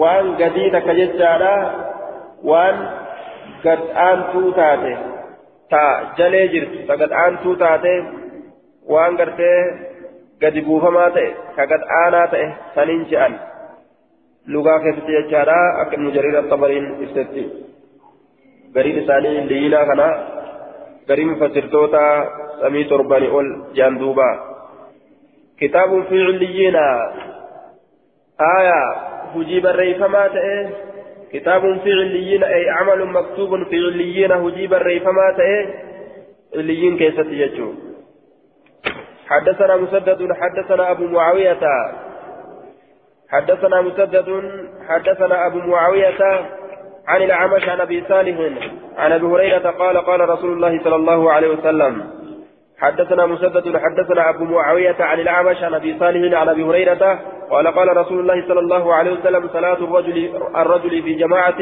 Speaker 1: وان قديدة كججارا وان قد آنتو تاتي تا جلي جرت. فقد آنتو تاتي وان قرتي قد بوفما تأي كقد آنا تأي سنين جأن. لغا كيف تججارا أكن مجرير الطبرين استثي gariin isaanii liilaa kana gariin mufassirtoota samii torbanii ol jaan duuba kitaabun fi cilliyiina aayaa hujii barreeyfamaa ta'e kitaabun fi cilliyiina ay camalun maktuubun fi cilliyiina hujii barreeyfamaa ta'e cilliyiin keessatti jechuu حدثنا مسدد حدثنا أبو معاوية حدثنا مسدد حدثنا أبو معاوية عن الأعمش عن أبي صالح عن أبي هريرة قال قال رسول الله صلى الله عليه وسلم حدثنا مسدد حدثنا أبو معاوية عن الأعمش عن أبي صالح عن أبي هريرة قال قال رسول الله صلى الله عليه وسلم صلاة الرجل الرجل في جماعة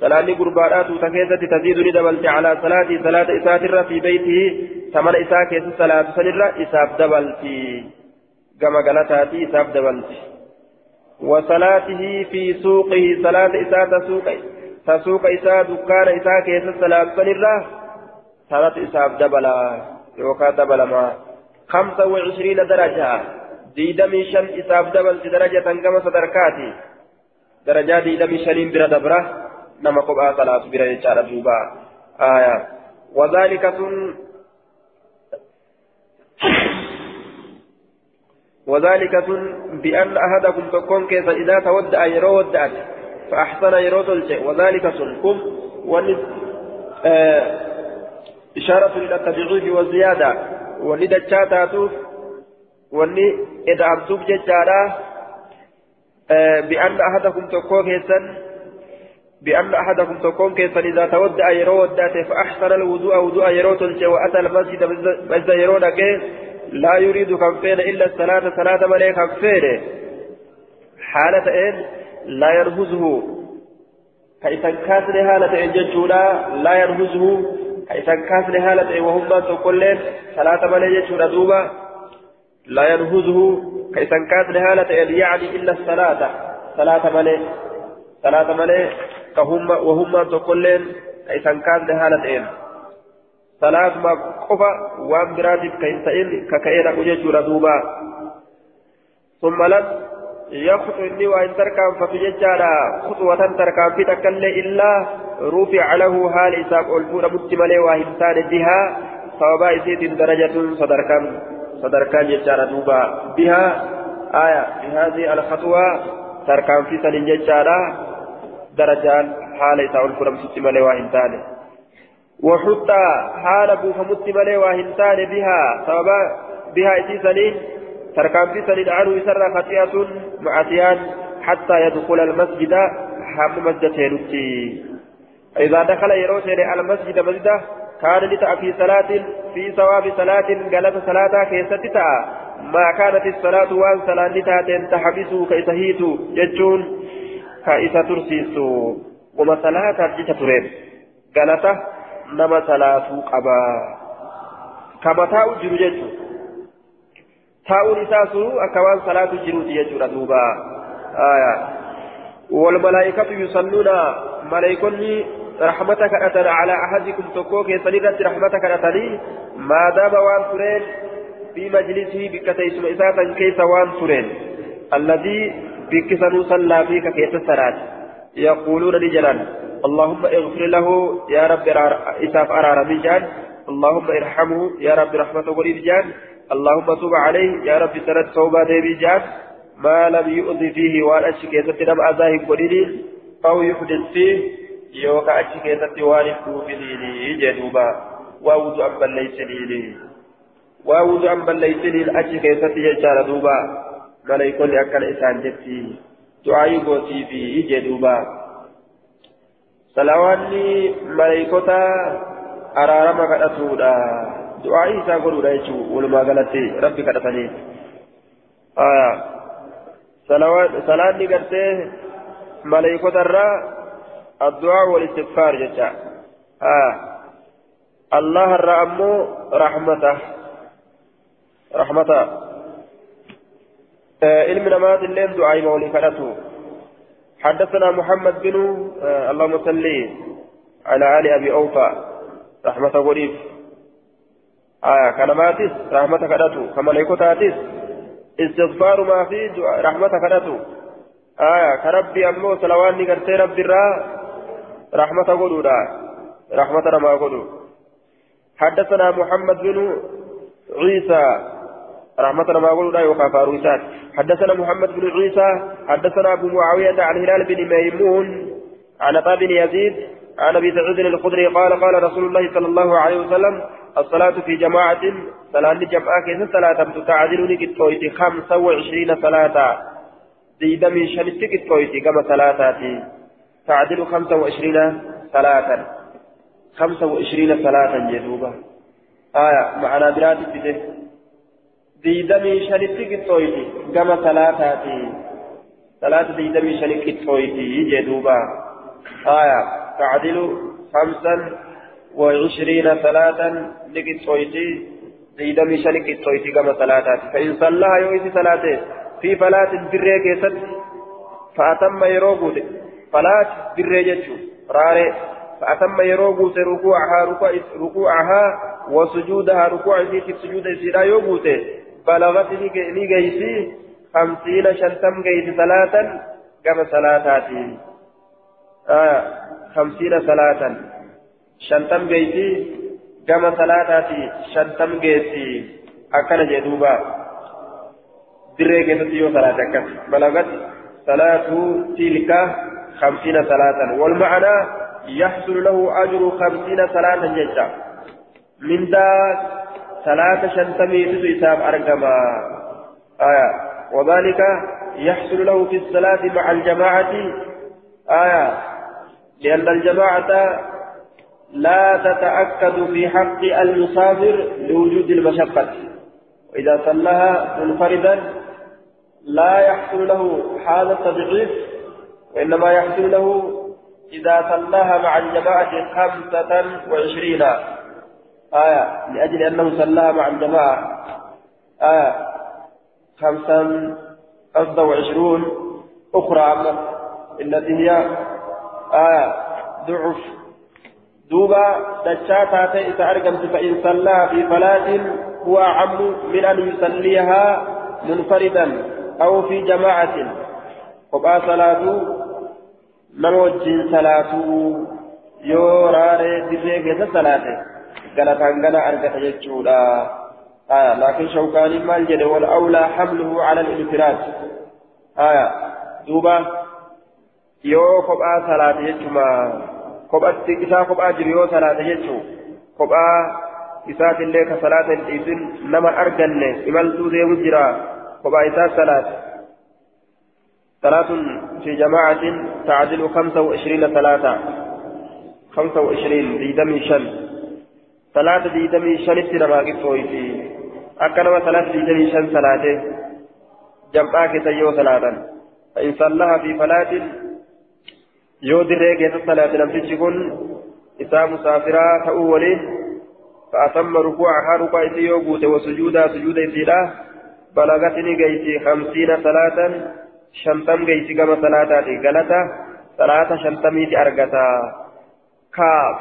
Speaker 1: صلاة قربانات تكيسة تزيد ندبلت على صلاة صلاة إساتر في بيته ثمن إساكيس صلاة سنرة إساب دبلت كما قالتاتي إساب دبلت وصلاته في سوقه صلاة إسات سوقه. تسوق إساء دكان إساء كيس السلام سنرة صلاة إساء دبلا يوكا دبلا ما خمسة وعشرين درجة ديدمي شن إساء دبل درجة كما صدركاتي درجات دم شنين برا دبرة نما قبعة صلاة برا يجار دوبا آية وذلك سن وذلك سن بأن أحدكم تكون كيف إذا تودع يرو ودعت فأحسن يرو تلجئ وذلك سن كم ونس آه إشارة إلى التبعيض والزيادة ولدتشا تاتوف wanni eda'amtuuf jechaadha بأن أحدكم تكون كيسا بأن أحدكم تكون كيسا إذا تودع يرو ودعته فأحسن الوضوء. وضوء يرو تلجي وأتى المسجد مجد يرو لا يريد كفين إلا الصلاة. صلاة مليك كفين حالة إن لا يرهزه. كيسا كاسر حالة إن ججولا لا يرهزه. كيسا كاسر حالة وهم تقول صلاة مليك ججولا دوبا لا ينهزه كيسان كاتن هالة يعني إلا الصلاة صلاة ملي صلاة ملي كهم وهم تقولين كيسان كاتن هالة صلاة ما قفا وان براتب كيسان ككينا أجيج ردوبا ثم لم يخطو إني وإن تركان ففي ججارا خطوة تركان في تكلي إلا رفع له حال إساق ألفون متملي وهمتان بها صوابا إسيت درجة صدركان صدركان ججارة دوبا بها. آية بهذه الخطوة تركان في سن ججارة درجان حال يسعون فرم ستمالي واهنتان وحتى حال بوفا متمالي واهنتان بها سببا بها سنين تركان في سنين عنه يسر خطيئة معصيان حتى يدخل المسجد حام مسجد إذا دخل يروتين المسجد مسجده كان لتأ في صلاة في ثواب صلاة قالت صلاة كيست تأ ما كانت الصلاة وان صلاة لتاتين تحبسوا كيسهيت ججون كيسا ترسيسو وما صلاة ترجيت ترين قالت نما صلاة قبا كما تاو جرو ججو تاو نساسو أكوان صلاة جرو ججو ردوبا آية والملائكة يصلون ملائكة رحمتك أتنا على أحدكم تكوك سنيرت رحمتك أتني ما دام وان ترين في مجلسه بكتيس إساتا كيس وان ترين الذي بكسنو صلى فيك كيس السرات يقولون لجلال اللهم اغفر له يا رب إساف أرار بجان اللهم ارحمه يا رب رحمته قريب جان اللهم تب عليه يا رب سرت توبة بجان ما لم يؤذي فيه وان أشكي ستنم أذاه قريب أو يحدث فيه yookaan achi keessatti waan hin dhuufiniini jedhuuba waa wudu an balleeysiniini waa wudu an balleeysiniin achi keessatti jechaadha duuba maleeykonni akkana isaan jetti du'aayii gootiifi jedhuuba salawaanni maleeykota araarama kadhatuudha du'aayii isaa godhuudha jechuun walumaa galatti rabbi kadhatanii. Salaanni gartee maleeykota irraa الدعاء والاستغفار جتا آه الله الرأمو رحمته رحمته آه علم نماذج الليل دعاء مولي كرته حدثنا محمد بن آه اللهم صل على آل أبي أوفى رحمة غريب آية كلماتس رحمة كرته كما ليكوتاتس استغفار ما في رحمة كرته آية كربي أمو سلواني كرتي ربي الرّ رحمة قدودا رحمة رما قدو حدثنا محمد بن عيسى رحمة رما قدودا يوقع فاروسات حدثنا محمد بن عيسى حدثنا أبو معاوية عن هلال بن ميمون عن أبا بن يزيد عن أبي سعيد الخدري قال قال رسول الله صلى الله عليه وسلم الصلاة في جماعة صلاة جماعة كيف صلاة؟ تعادلني كتويتي خمسة وعشرين صلاة. ديدمي شنتي كتويتي كما صلاتاتي تعدل خمسة وعشرين صلاة. خمسة وعشرين صلاة جدوبة. آية معنا براد بده ديدمي شنتي كتويتي كما صلاتاتي صلاة؟ ديدمي شنتي كتويتي جدوبة. آية تعدل خمسا وعشرين صلاة لكتويتي ديدمي شنتي كتويتي كما صلاتاتي فإن صلىها يويتي صلاته في فلاة بريك فأتم يروقه فلاش بالرجج راري. فأتم يروغوت ركوعها ركوعها وسجودها ركوع في سجود سيدا يوغوت بلغت لي جيسي خمسين شنتم جيس ثلاثا كما صلاتاتي آه خمسين صلاة. شنتم جيتي كما صلاتاتي شنتم جيتي دري كيف يو صلاة أكس بلغت صلاة تلك خمسين صلاة والمعنى يحصل له أجر خمسين صلاة جيشا من ذا صلاة شنتمي تسيساب أرقما آية وذلك يحصل له في الصلاة مع الجماعة آية لأن الجماعة لا تتأكد في حق المسافر لوجود المشقة. وإذا صلاها منفردا لا يحصل له هذا التضعيف وإنما يحصل له إذا صلاها مع الجماعة خمسة وعشرين. آية لأجل أنه صلاها مع الجماعة. آية قصد وعشرون أخرى. التي هي آية ضعف دوبا دشاتا تئس أرقمت فإن صلى في فلاة هو أعم من أن يصليها منفردا أو في جماعة وقع صلاة نموجين صلاة يوراري دريك صلاة قالت أنقنا أرقت يجودا آية لكن شوكاني مال جد والأولى حمله على الانفراد آية دوبا yoo kophaa salaate jechuudha kophatti isaa kophaa jiru yoo salaate jechuudha kophaa isaatillee ka salaata hin dhiisin nama arganne imaltuu deemu jira kophaa isaa salaate صلاة في جماعة تعدل خمسة وعشرين صلاة خمسة وعشرين ديدمي شن صلاة ديدمي شن اتنما قصويتي أكنما صلاة ديدمي شن صلاة جمعاك تيو صلاة فإن صلىها في فلاة yoo dirree keessa salaate namtichi kun isaa musaafiraa ta'uu waliin fa'atamma rukuucahaa rukaa isii yoo guute wasujuudaa sujuuda isiidha balagati ni geyti hamsiina salaatan shantam geyti gama salaataati galata salaata shantamiiti argata kaaf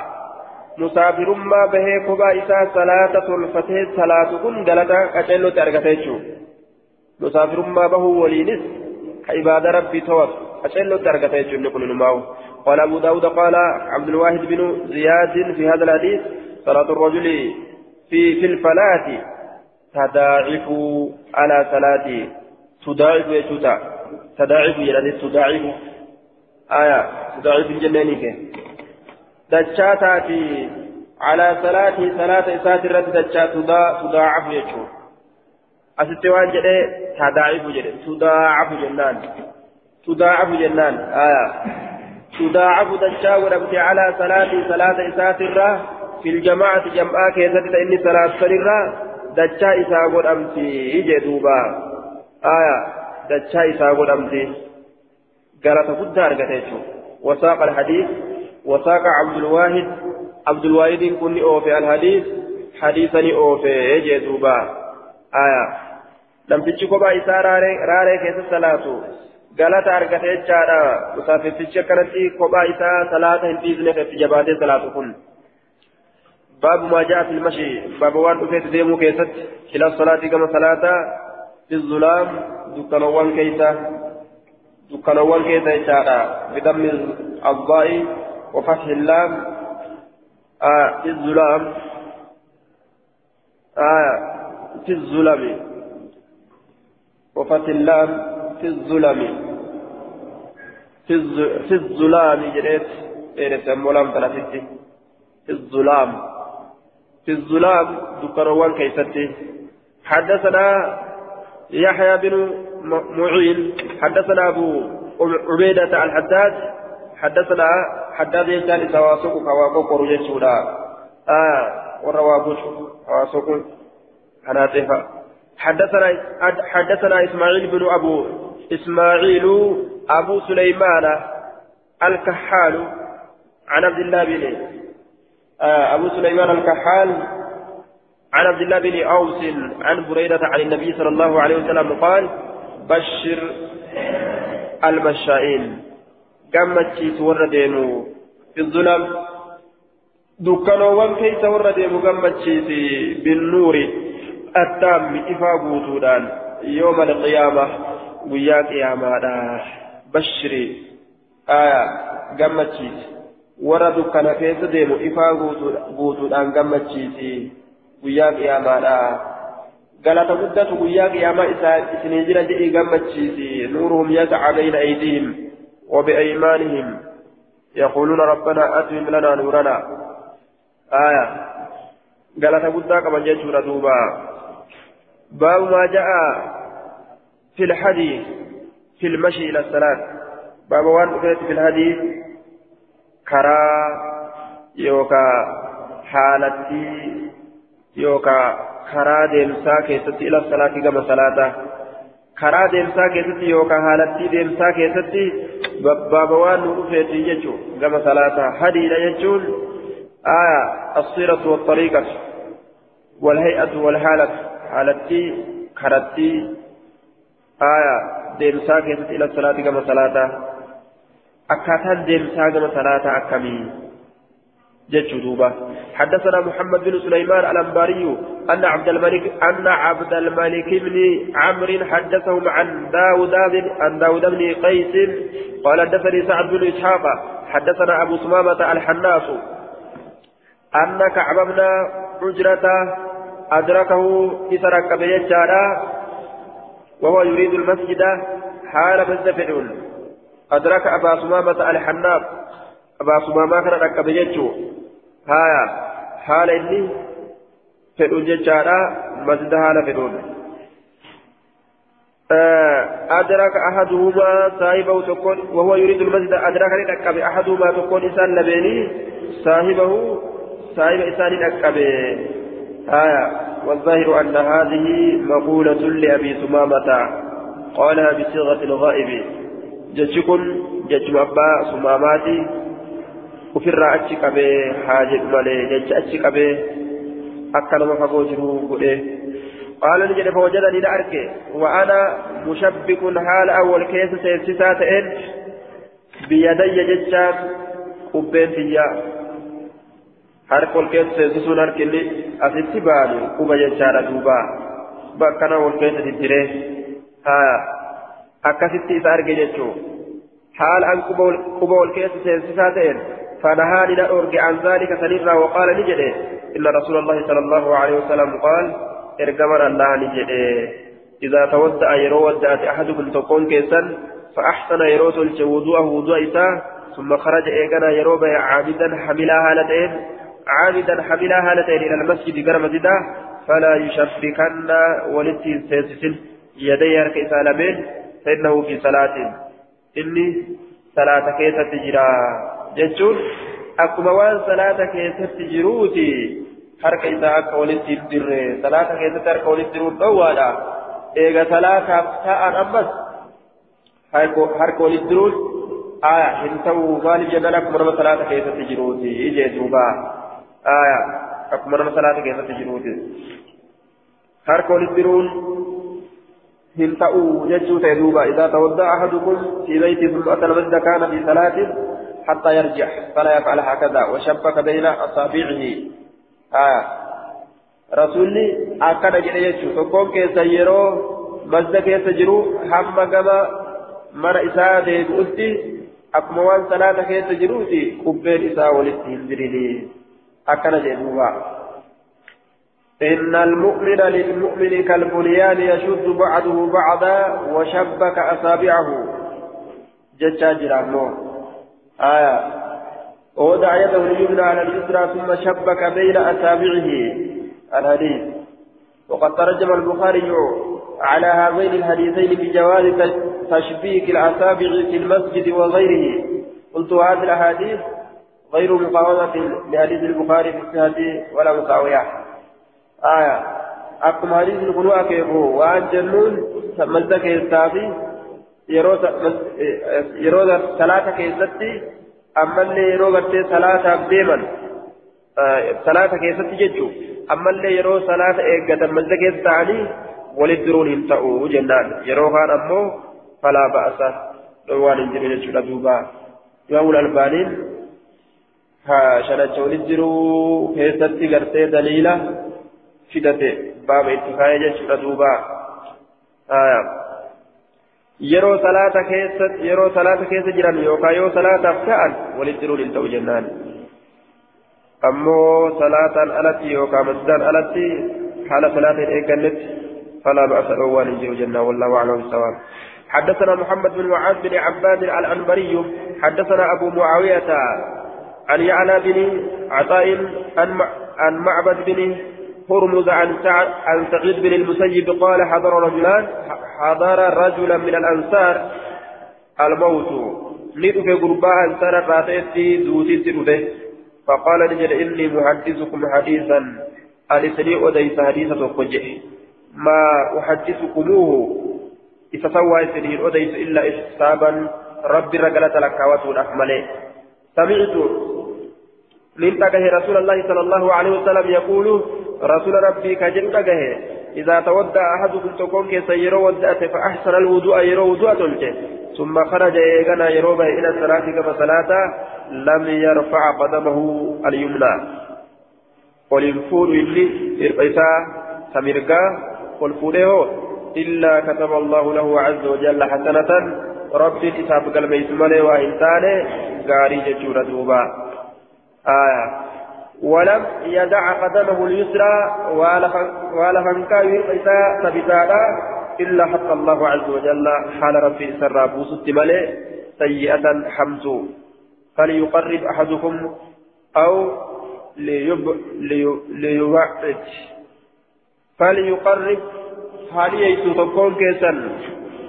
Speaker 1: musaafirummaa bahee kophaa isaa salaata tolfatee salaatu kun galata qaceellootti argata jechuudha musaafirummaa bahuu waliinis ka ibaada rabbii tawatu أشلت درجة يجن كل قال أبو داود قال عبد الواحد بن زياد في هذا الحديث صلاة الرجل في في الفلاة تضاعف على صلاة تضاعف يجوتا تضاعف يعني تضاعف آية تضاعف الجنانيك دجاتاتي على صلاة صلاة إسات الرد دجات تضاعف يجو أستوان جده تضاعف جده تضاعف جنان. تضاعف جنان. آية. تضاعف دجا وربت على صلاة صلاة إسات الرا. في الجماعة جمعة كيست إني صلاة سررا دجا إسا قد أمتي جدوبا آية. دجا إسا قد أمتي قالت قد أرقتيشو وساق الحديث. وساق عبد الواحد. عبد الواحد كن أوفي الحديث. حديثني أوفي. جدوبا آية. لم تجي كوبا إسا راري كيست صلاة. Galata argate jechaadha. Musaafirtichi akkanatti kophaa isaa salaata hin dhiisneef itti jabaatee salaatu kun. ما جاء في المشي باب وان أفيت ديمو كيست إلى الصلاة كما صلاة في الظلام دكانوان كيسا دكانوان كيسا إشارة بدم الضاء وفتح اللام آه في الظلام آه في الظلام وفتح اللام في الظلم في الظلام جريت إيه سمولام ثلاثتي في الظلام. في الظلام ذكروان كيستي حدثنا يحيى بن معين حدثنا أبو عبيدة الحداد حدثنا حداد يجعل سواسق كواكو كورجي آه وروابوش سواسق حناتفا حدثنا حدثنا إسماعيل بن أبو إسماعيل أبو سليمان الكحال عن عبد الله بن آه أبو سليمان الكحال عن عبد الله بن أوس عن بريدة عن النبي صلى الله عليه وسلم قال بشر المشائين. قمت وردينو في الظلم دكانوان كيس وردينو قمت بالنور. التام إفا يوم القيامة ويا قيامة. Bashiri aya gammachiisi warra dukkana keessa deemu ifaa guutuudhaan gammachiisi guyyaa qiyaamaadha galata guddatu guyyaa qiyaamaa isinii jira jedhii gammachiisi nuuruhum yasca bayna aydiihim وبأيمانهم يقولون ربنا أتمم لنا نورنا آية قالت قد كما جيشنا دوبا باب ما جاء في الحديث في المشي إلى الصلاة. باب وان في الحديث كرا يوكا حالتي يوكا كرا ديمسا كيست إلى الصلاة كما صلاة. كرا ديمسا كيست يوكا حالتي ديمسا كيست باب وان نوفيت يجو كما صلاة. حديث يجون آية الصيرة والطريقة والهيئة والحالة. حالتي كرتي آية ديمسا كيست إلى الصلاة كما صلاة أكاتان ديمسا كما صلاة أكمي جج دوبا حدثنا محمد بن سليمان الأنباري أن عبد الملك أن عبد الملك بن عمرو حدثهم عن داود عن داود بن قيس قال حدثني سعد بن إسحاق حدثنا أبو سمامة الحناس أن كعب بن حجرة أدركه إسرك بيجارا وهو يريد المسجد حال مزدفعون أدرك أبا سمامة الحناب أبا سمامة كان ركب بيجو هايا حال إني فدو ججارا مسجد حال فدون أدرك أحدهما صاحبه تكون وهو يريد المسجد أدرك ركب أحدهما تكون إنسان لبيني صاحبه صاحب إنسان ركب هايا والظاهر أن هذه مقولة لأبي ثمامة قالها بصيغة الغائب جتشكن جتشم أبا ثماماتي وفر أتشك به حاجة مالي جتش أتشك به أكل ما قال نجد فوجدني لأرك وأنا مشبك حال أول كيس سيسسات إن بيدي جتشان قبين فيا. Harka ol keessa seensisuun harkinni asitti baanu quba jechaadha duuba. Bakkana ol keessa diddiree haa akkasitti isa arge jechuu haala an quba ol keessa seensisaa ta'een فنهاني نأرجع عن ذلك سنرى وقال نجده إن رسول الله صلى الله عليه وسلم قال ارجمنا الله نجده إذا تودع يرو ودعت أحدكم تكون كيسا فأحسن يرو وضوءه وضوء إساه ثم خرج إيقنا يرو عابدا حملها هالتين عامدا حملها هالتين إلى المسجد زدا فلا يشبكن ولتي سيسسن يدي هرك إسالمين فإنه في صلاة. إني صلاة كيسة تجرى. جتشون أكما وان صلاة كيسة تجروتي هرك إساء أكا ولتي الدر صلاة كيسة هرك ولتي الدوالا إيغا صلاة كاء أمس. هرك ولتي الدروت آية هنتو غالب جنالك مرمى صلاة كيسة تجروتي. إجي دوبا آية أكمل مسألة كيف تجروت هارك ولدرون هنتأو ججو تيدوبا إذا تودع أحدكم في بيته ثم أتى المسجد كان في صلاة حتى يرجع فلا يفعل هكذا وشبك بين أصابعه آية رسولي أكد جل ججو تقوم كيس يرو مسجد كيس جرو هم كما من إساءة ديبؤتي أكما وان صلاة كيس جروتي قبين إساءة ولستهندريني أكن جدوبا إن المؤمن للمؤمن كالبنيان يشد بعضه بعضا وشبك أصابعه جتشا جرامو آية ووضع يده اليمنى على اليسرى ثم شبك بين أصابعه الحديث وقد ترجم البخاري على هذين الحديثين بجواز تشبيك الأصابع في المسجد وغيره قلت هذه الأحاديث غير مقاومة لحديث البخاري في السنة ولا مساوية. آية. أقم حديث القنوة كيف هو؟ وأجلون مزة كيستافي يروز ثلاثة إيه، كيستي أما اللي يروز ثلاثة بيما ثلاثة آه كيستي جدو أما اللي يروز ثلاثة إيجاد مزة كيستاني وللدرون ينتأو جنان يروهان أمو فلا بأس لو أن الجميل يشرب دوبا يا أولى البانين walit jiruu keessatti gartee daliila fidate baaba itti kaayee jechuudha duuba yeroo salaata keessa yeroo salaata keessa jiran yookaan yoo salaataaf ta'an walitti jiruun hin ta'u jennaan ammoo salaataan alatti yookaan masjidaan alatti haala salaata hin eeggannetti ba'asa dhoowwaan hin jiru jennaan wallaahu aclam bisawaab حدثنا محمد بن معاذ بن عباد الأنبري حدثنا أبو معاوية عن يعلى بن عطاء عن معبد بن هرمز عن عن سعيد بن المسيب قال حضر رجلان حضر رجلا من الأنصار الموت. ندفع قرباء أنصار راتيتي دوتي تدفع فقال نجد إني محدثكم حديثا. ألسني أديس حديثة وقجئ ما أحدثكموه إذا سوى سنين أديس إلا إحسابا. ربي رجلة لك وتون سمعت من تكه رسول الله صلى الله عليه وسلم يقول رسول ربي كجن تكه إذا تودع أحدكم تكون كسيرو ودأت فأحسن الوضوء يرو وضوء تلته ثم خرج إيغانا يروبه إلى الصلاة كما صلاة لم يرفع قدمه اليمنى. وللفور اللي إرقيتا سميرقا والفوره إلا كتب الله له عز وجل حسنة. ربي كتاب قلبي سمالي وإنسان غاري ججورة دوبا. آية. ولم يدع قدمه اليسرى ولا فنكا يرقيتا ثبتادا إلا حق الله عز وجل. حال ربي سر بوسط مالي سيئة حمزو فليقرب أحدكم أو ليب فليقرب حالي يسو تكون كيسا.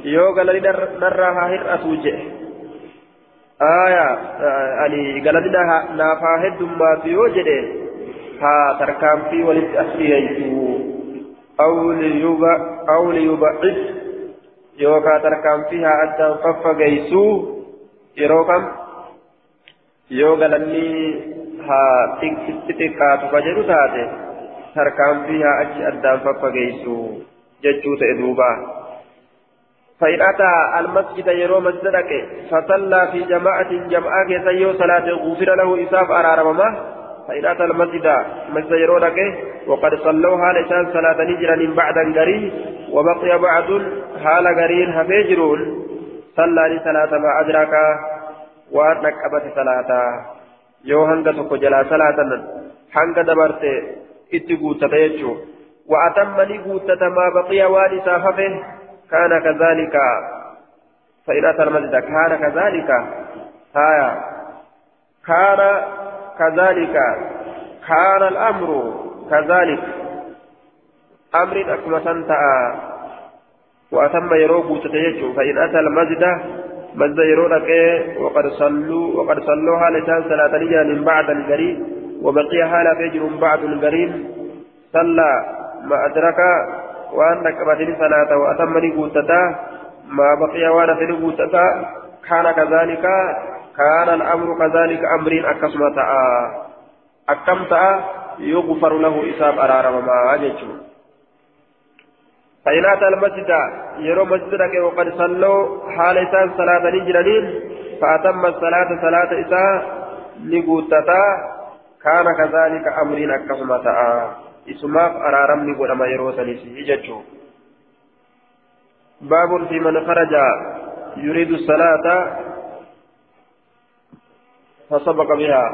Speaker 1: يوغا لدي نراها هرأتو يعني قال نافا هد ما في وجده ها تركام في ولد أسفيه أو ليبعد أو ليبعد يوغا تركام فيها أدى ففقيسو يروكم yoo galanni haa xixiqqaatu ka jedhu taate tarkaanfii haa achi addaan faffageessu jechuu ta'e duuba. فإن أتى المسجد يروم الزدك فصلى في جماعة جماعة كيسيو صلاة غفر له إساف أرارمما فإن أتى المسجد مسجد يرونك وقد صلوا حال شان صلاة نجرا بعد قريب وبقي بعض حال قرين هفجرون صلى لصلاة ما أدرك yoo hanga tokko jalaa salaatan hanga dabarte itti guuttata jechuu وأتم لي قوتة ما بقي والسا ففه كان كذلك. فإن أتى المسجد كان كذلك. هايا كان كذلك. كان الأمر كذلك. أمر أكما سنتأ. وأتم يروق قوتة فإن أتى المسجد مزد يرونك وقد صلوا وقد صلوا حالتان صلاة من بعد القريب وبقي حال فجر بعد القريب صلى. ما أدرك وأن كبتني صلاة وأتمني قوتتا ما بقي وأنا في قوتتا كان كذلك كان الأمر كذلك أمرين أكسمتا أكمتا يغفر له إساب أرارم ما أجتشو فإن أتى المسجد يرى مسجدك وقد صلوا حال إسان صلاة نجرانين فأتم الصلاة صلاة إساء نقوتتا كان كذلك أمرين أكهما تاء إسماف أرارم نقول أما يرى سنسي ججو باب في من خرج يريد الصلاة فسبق بها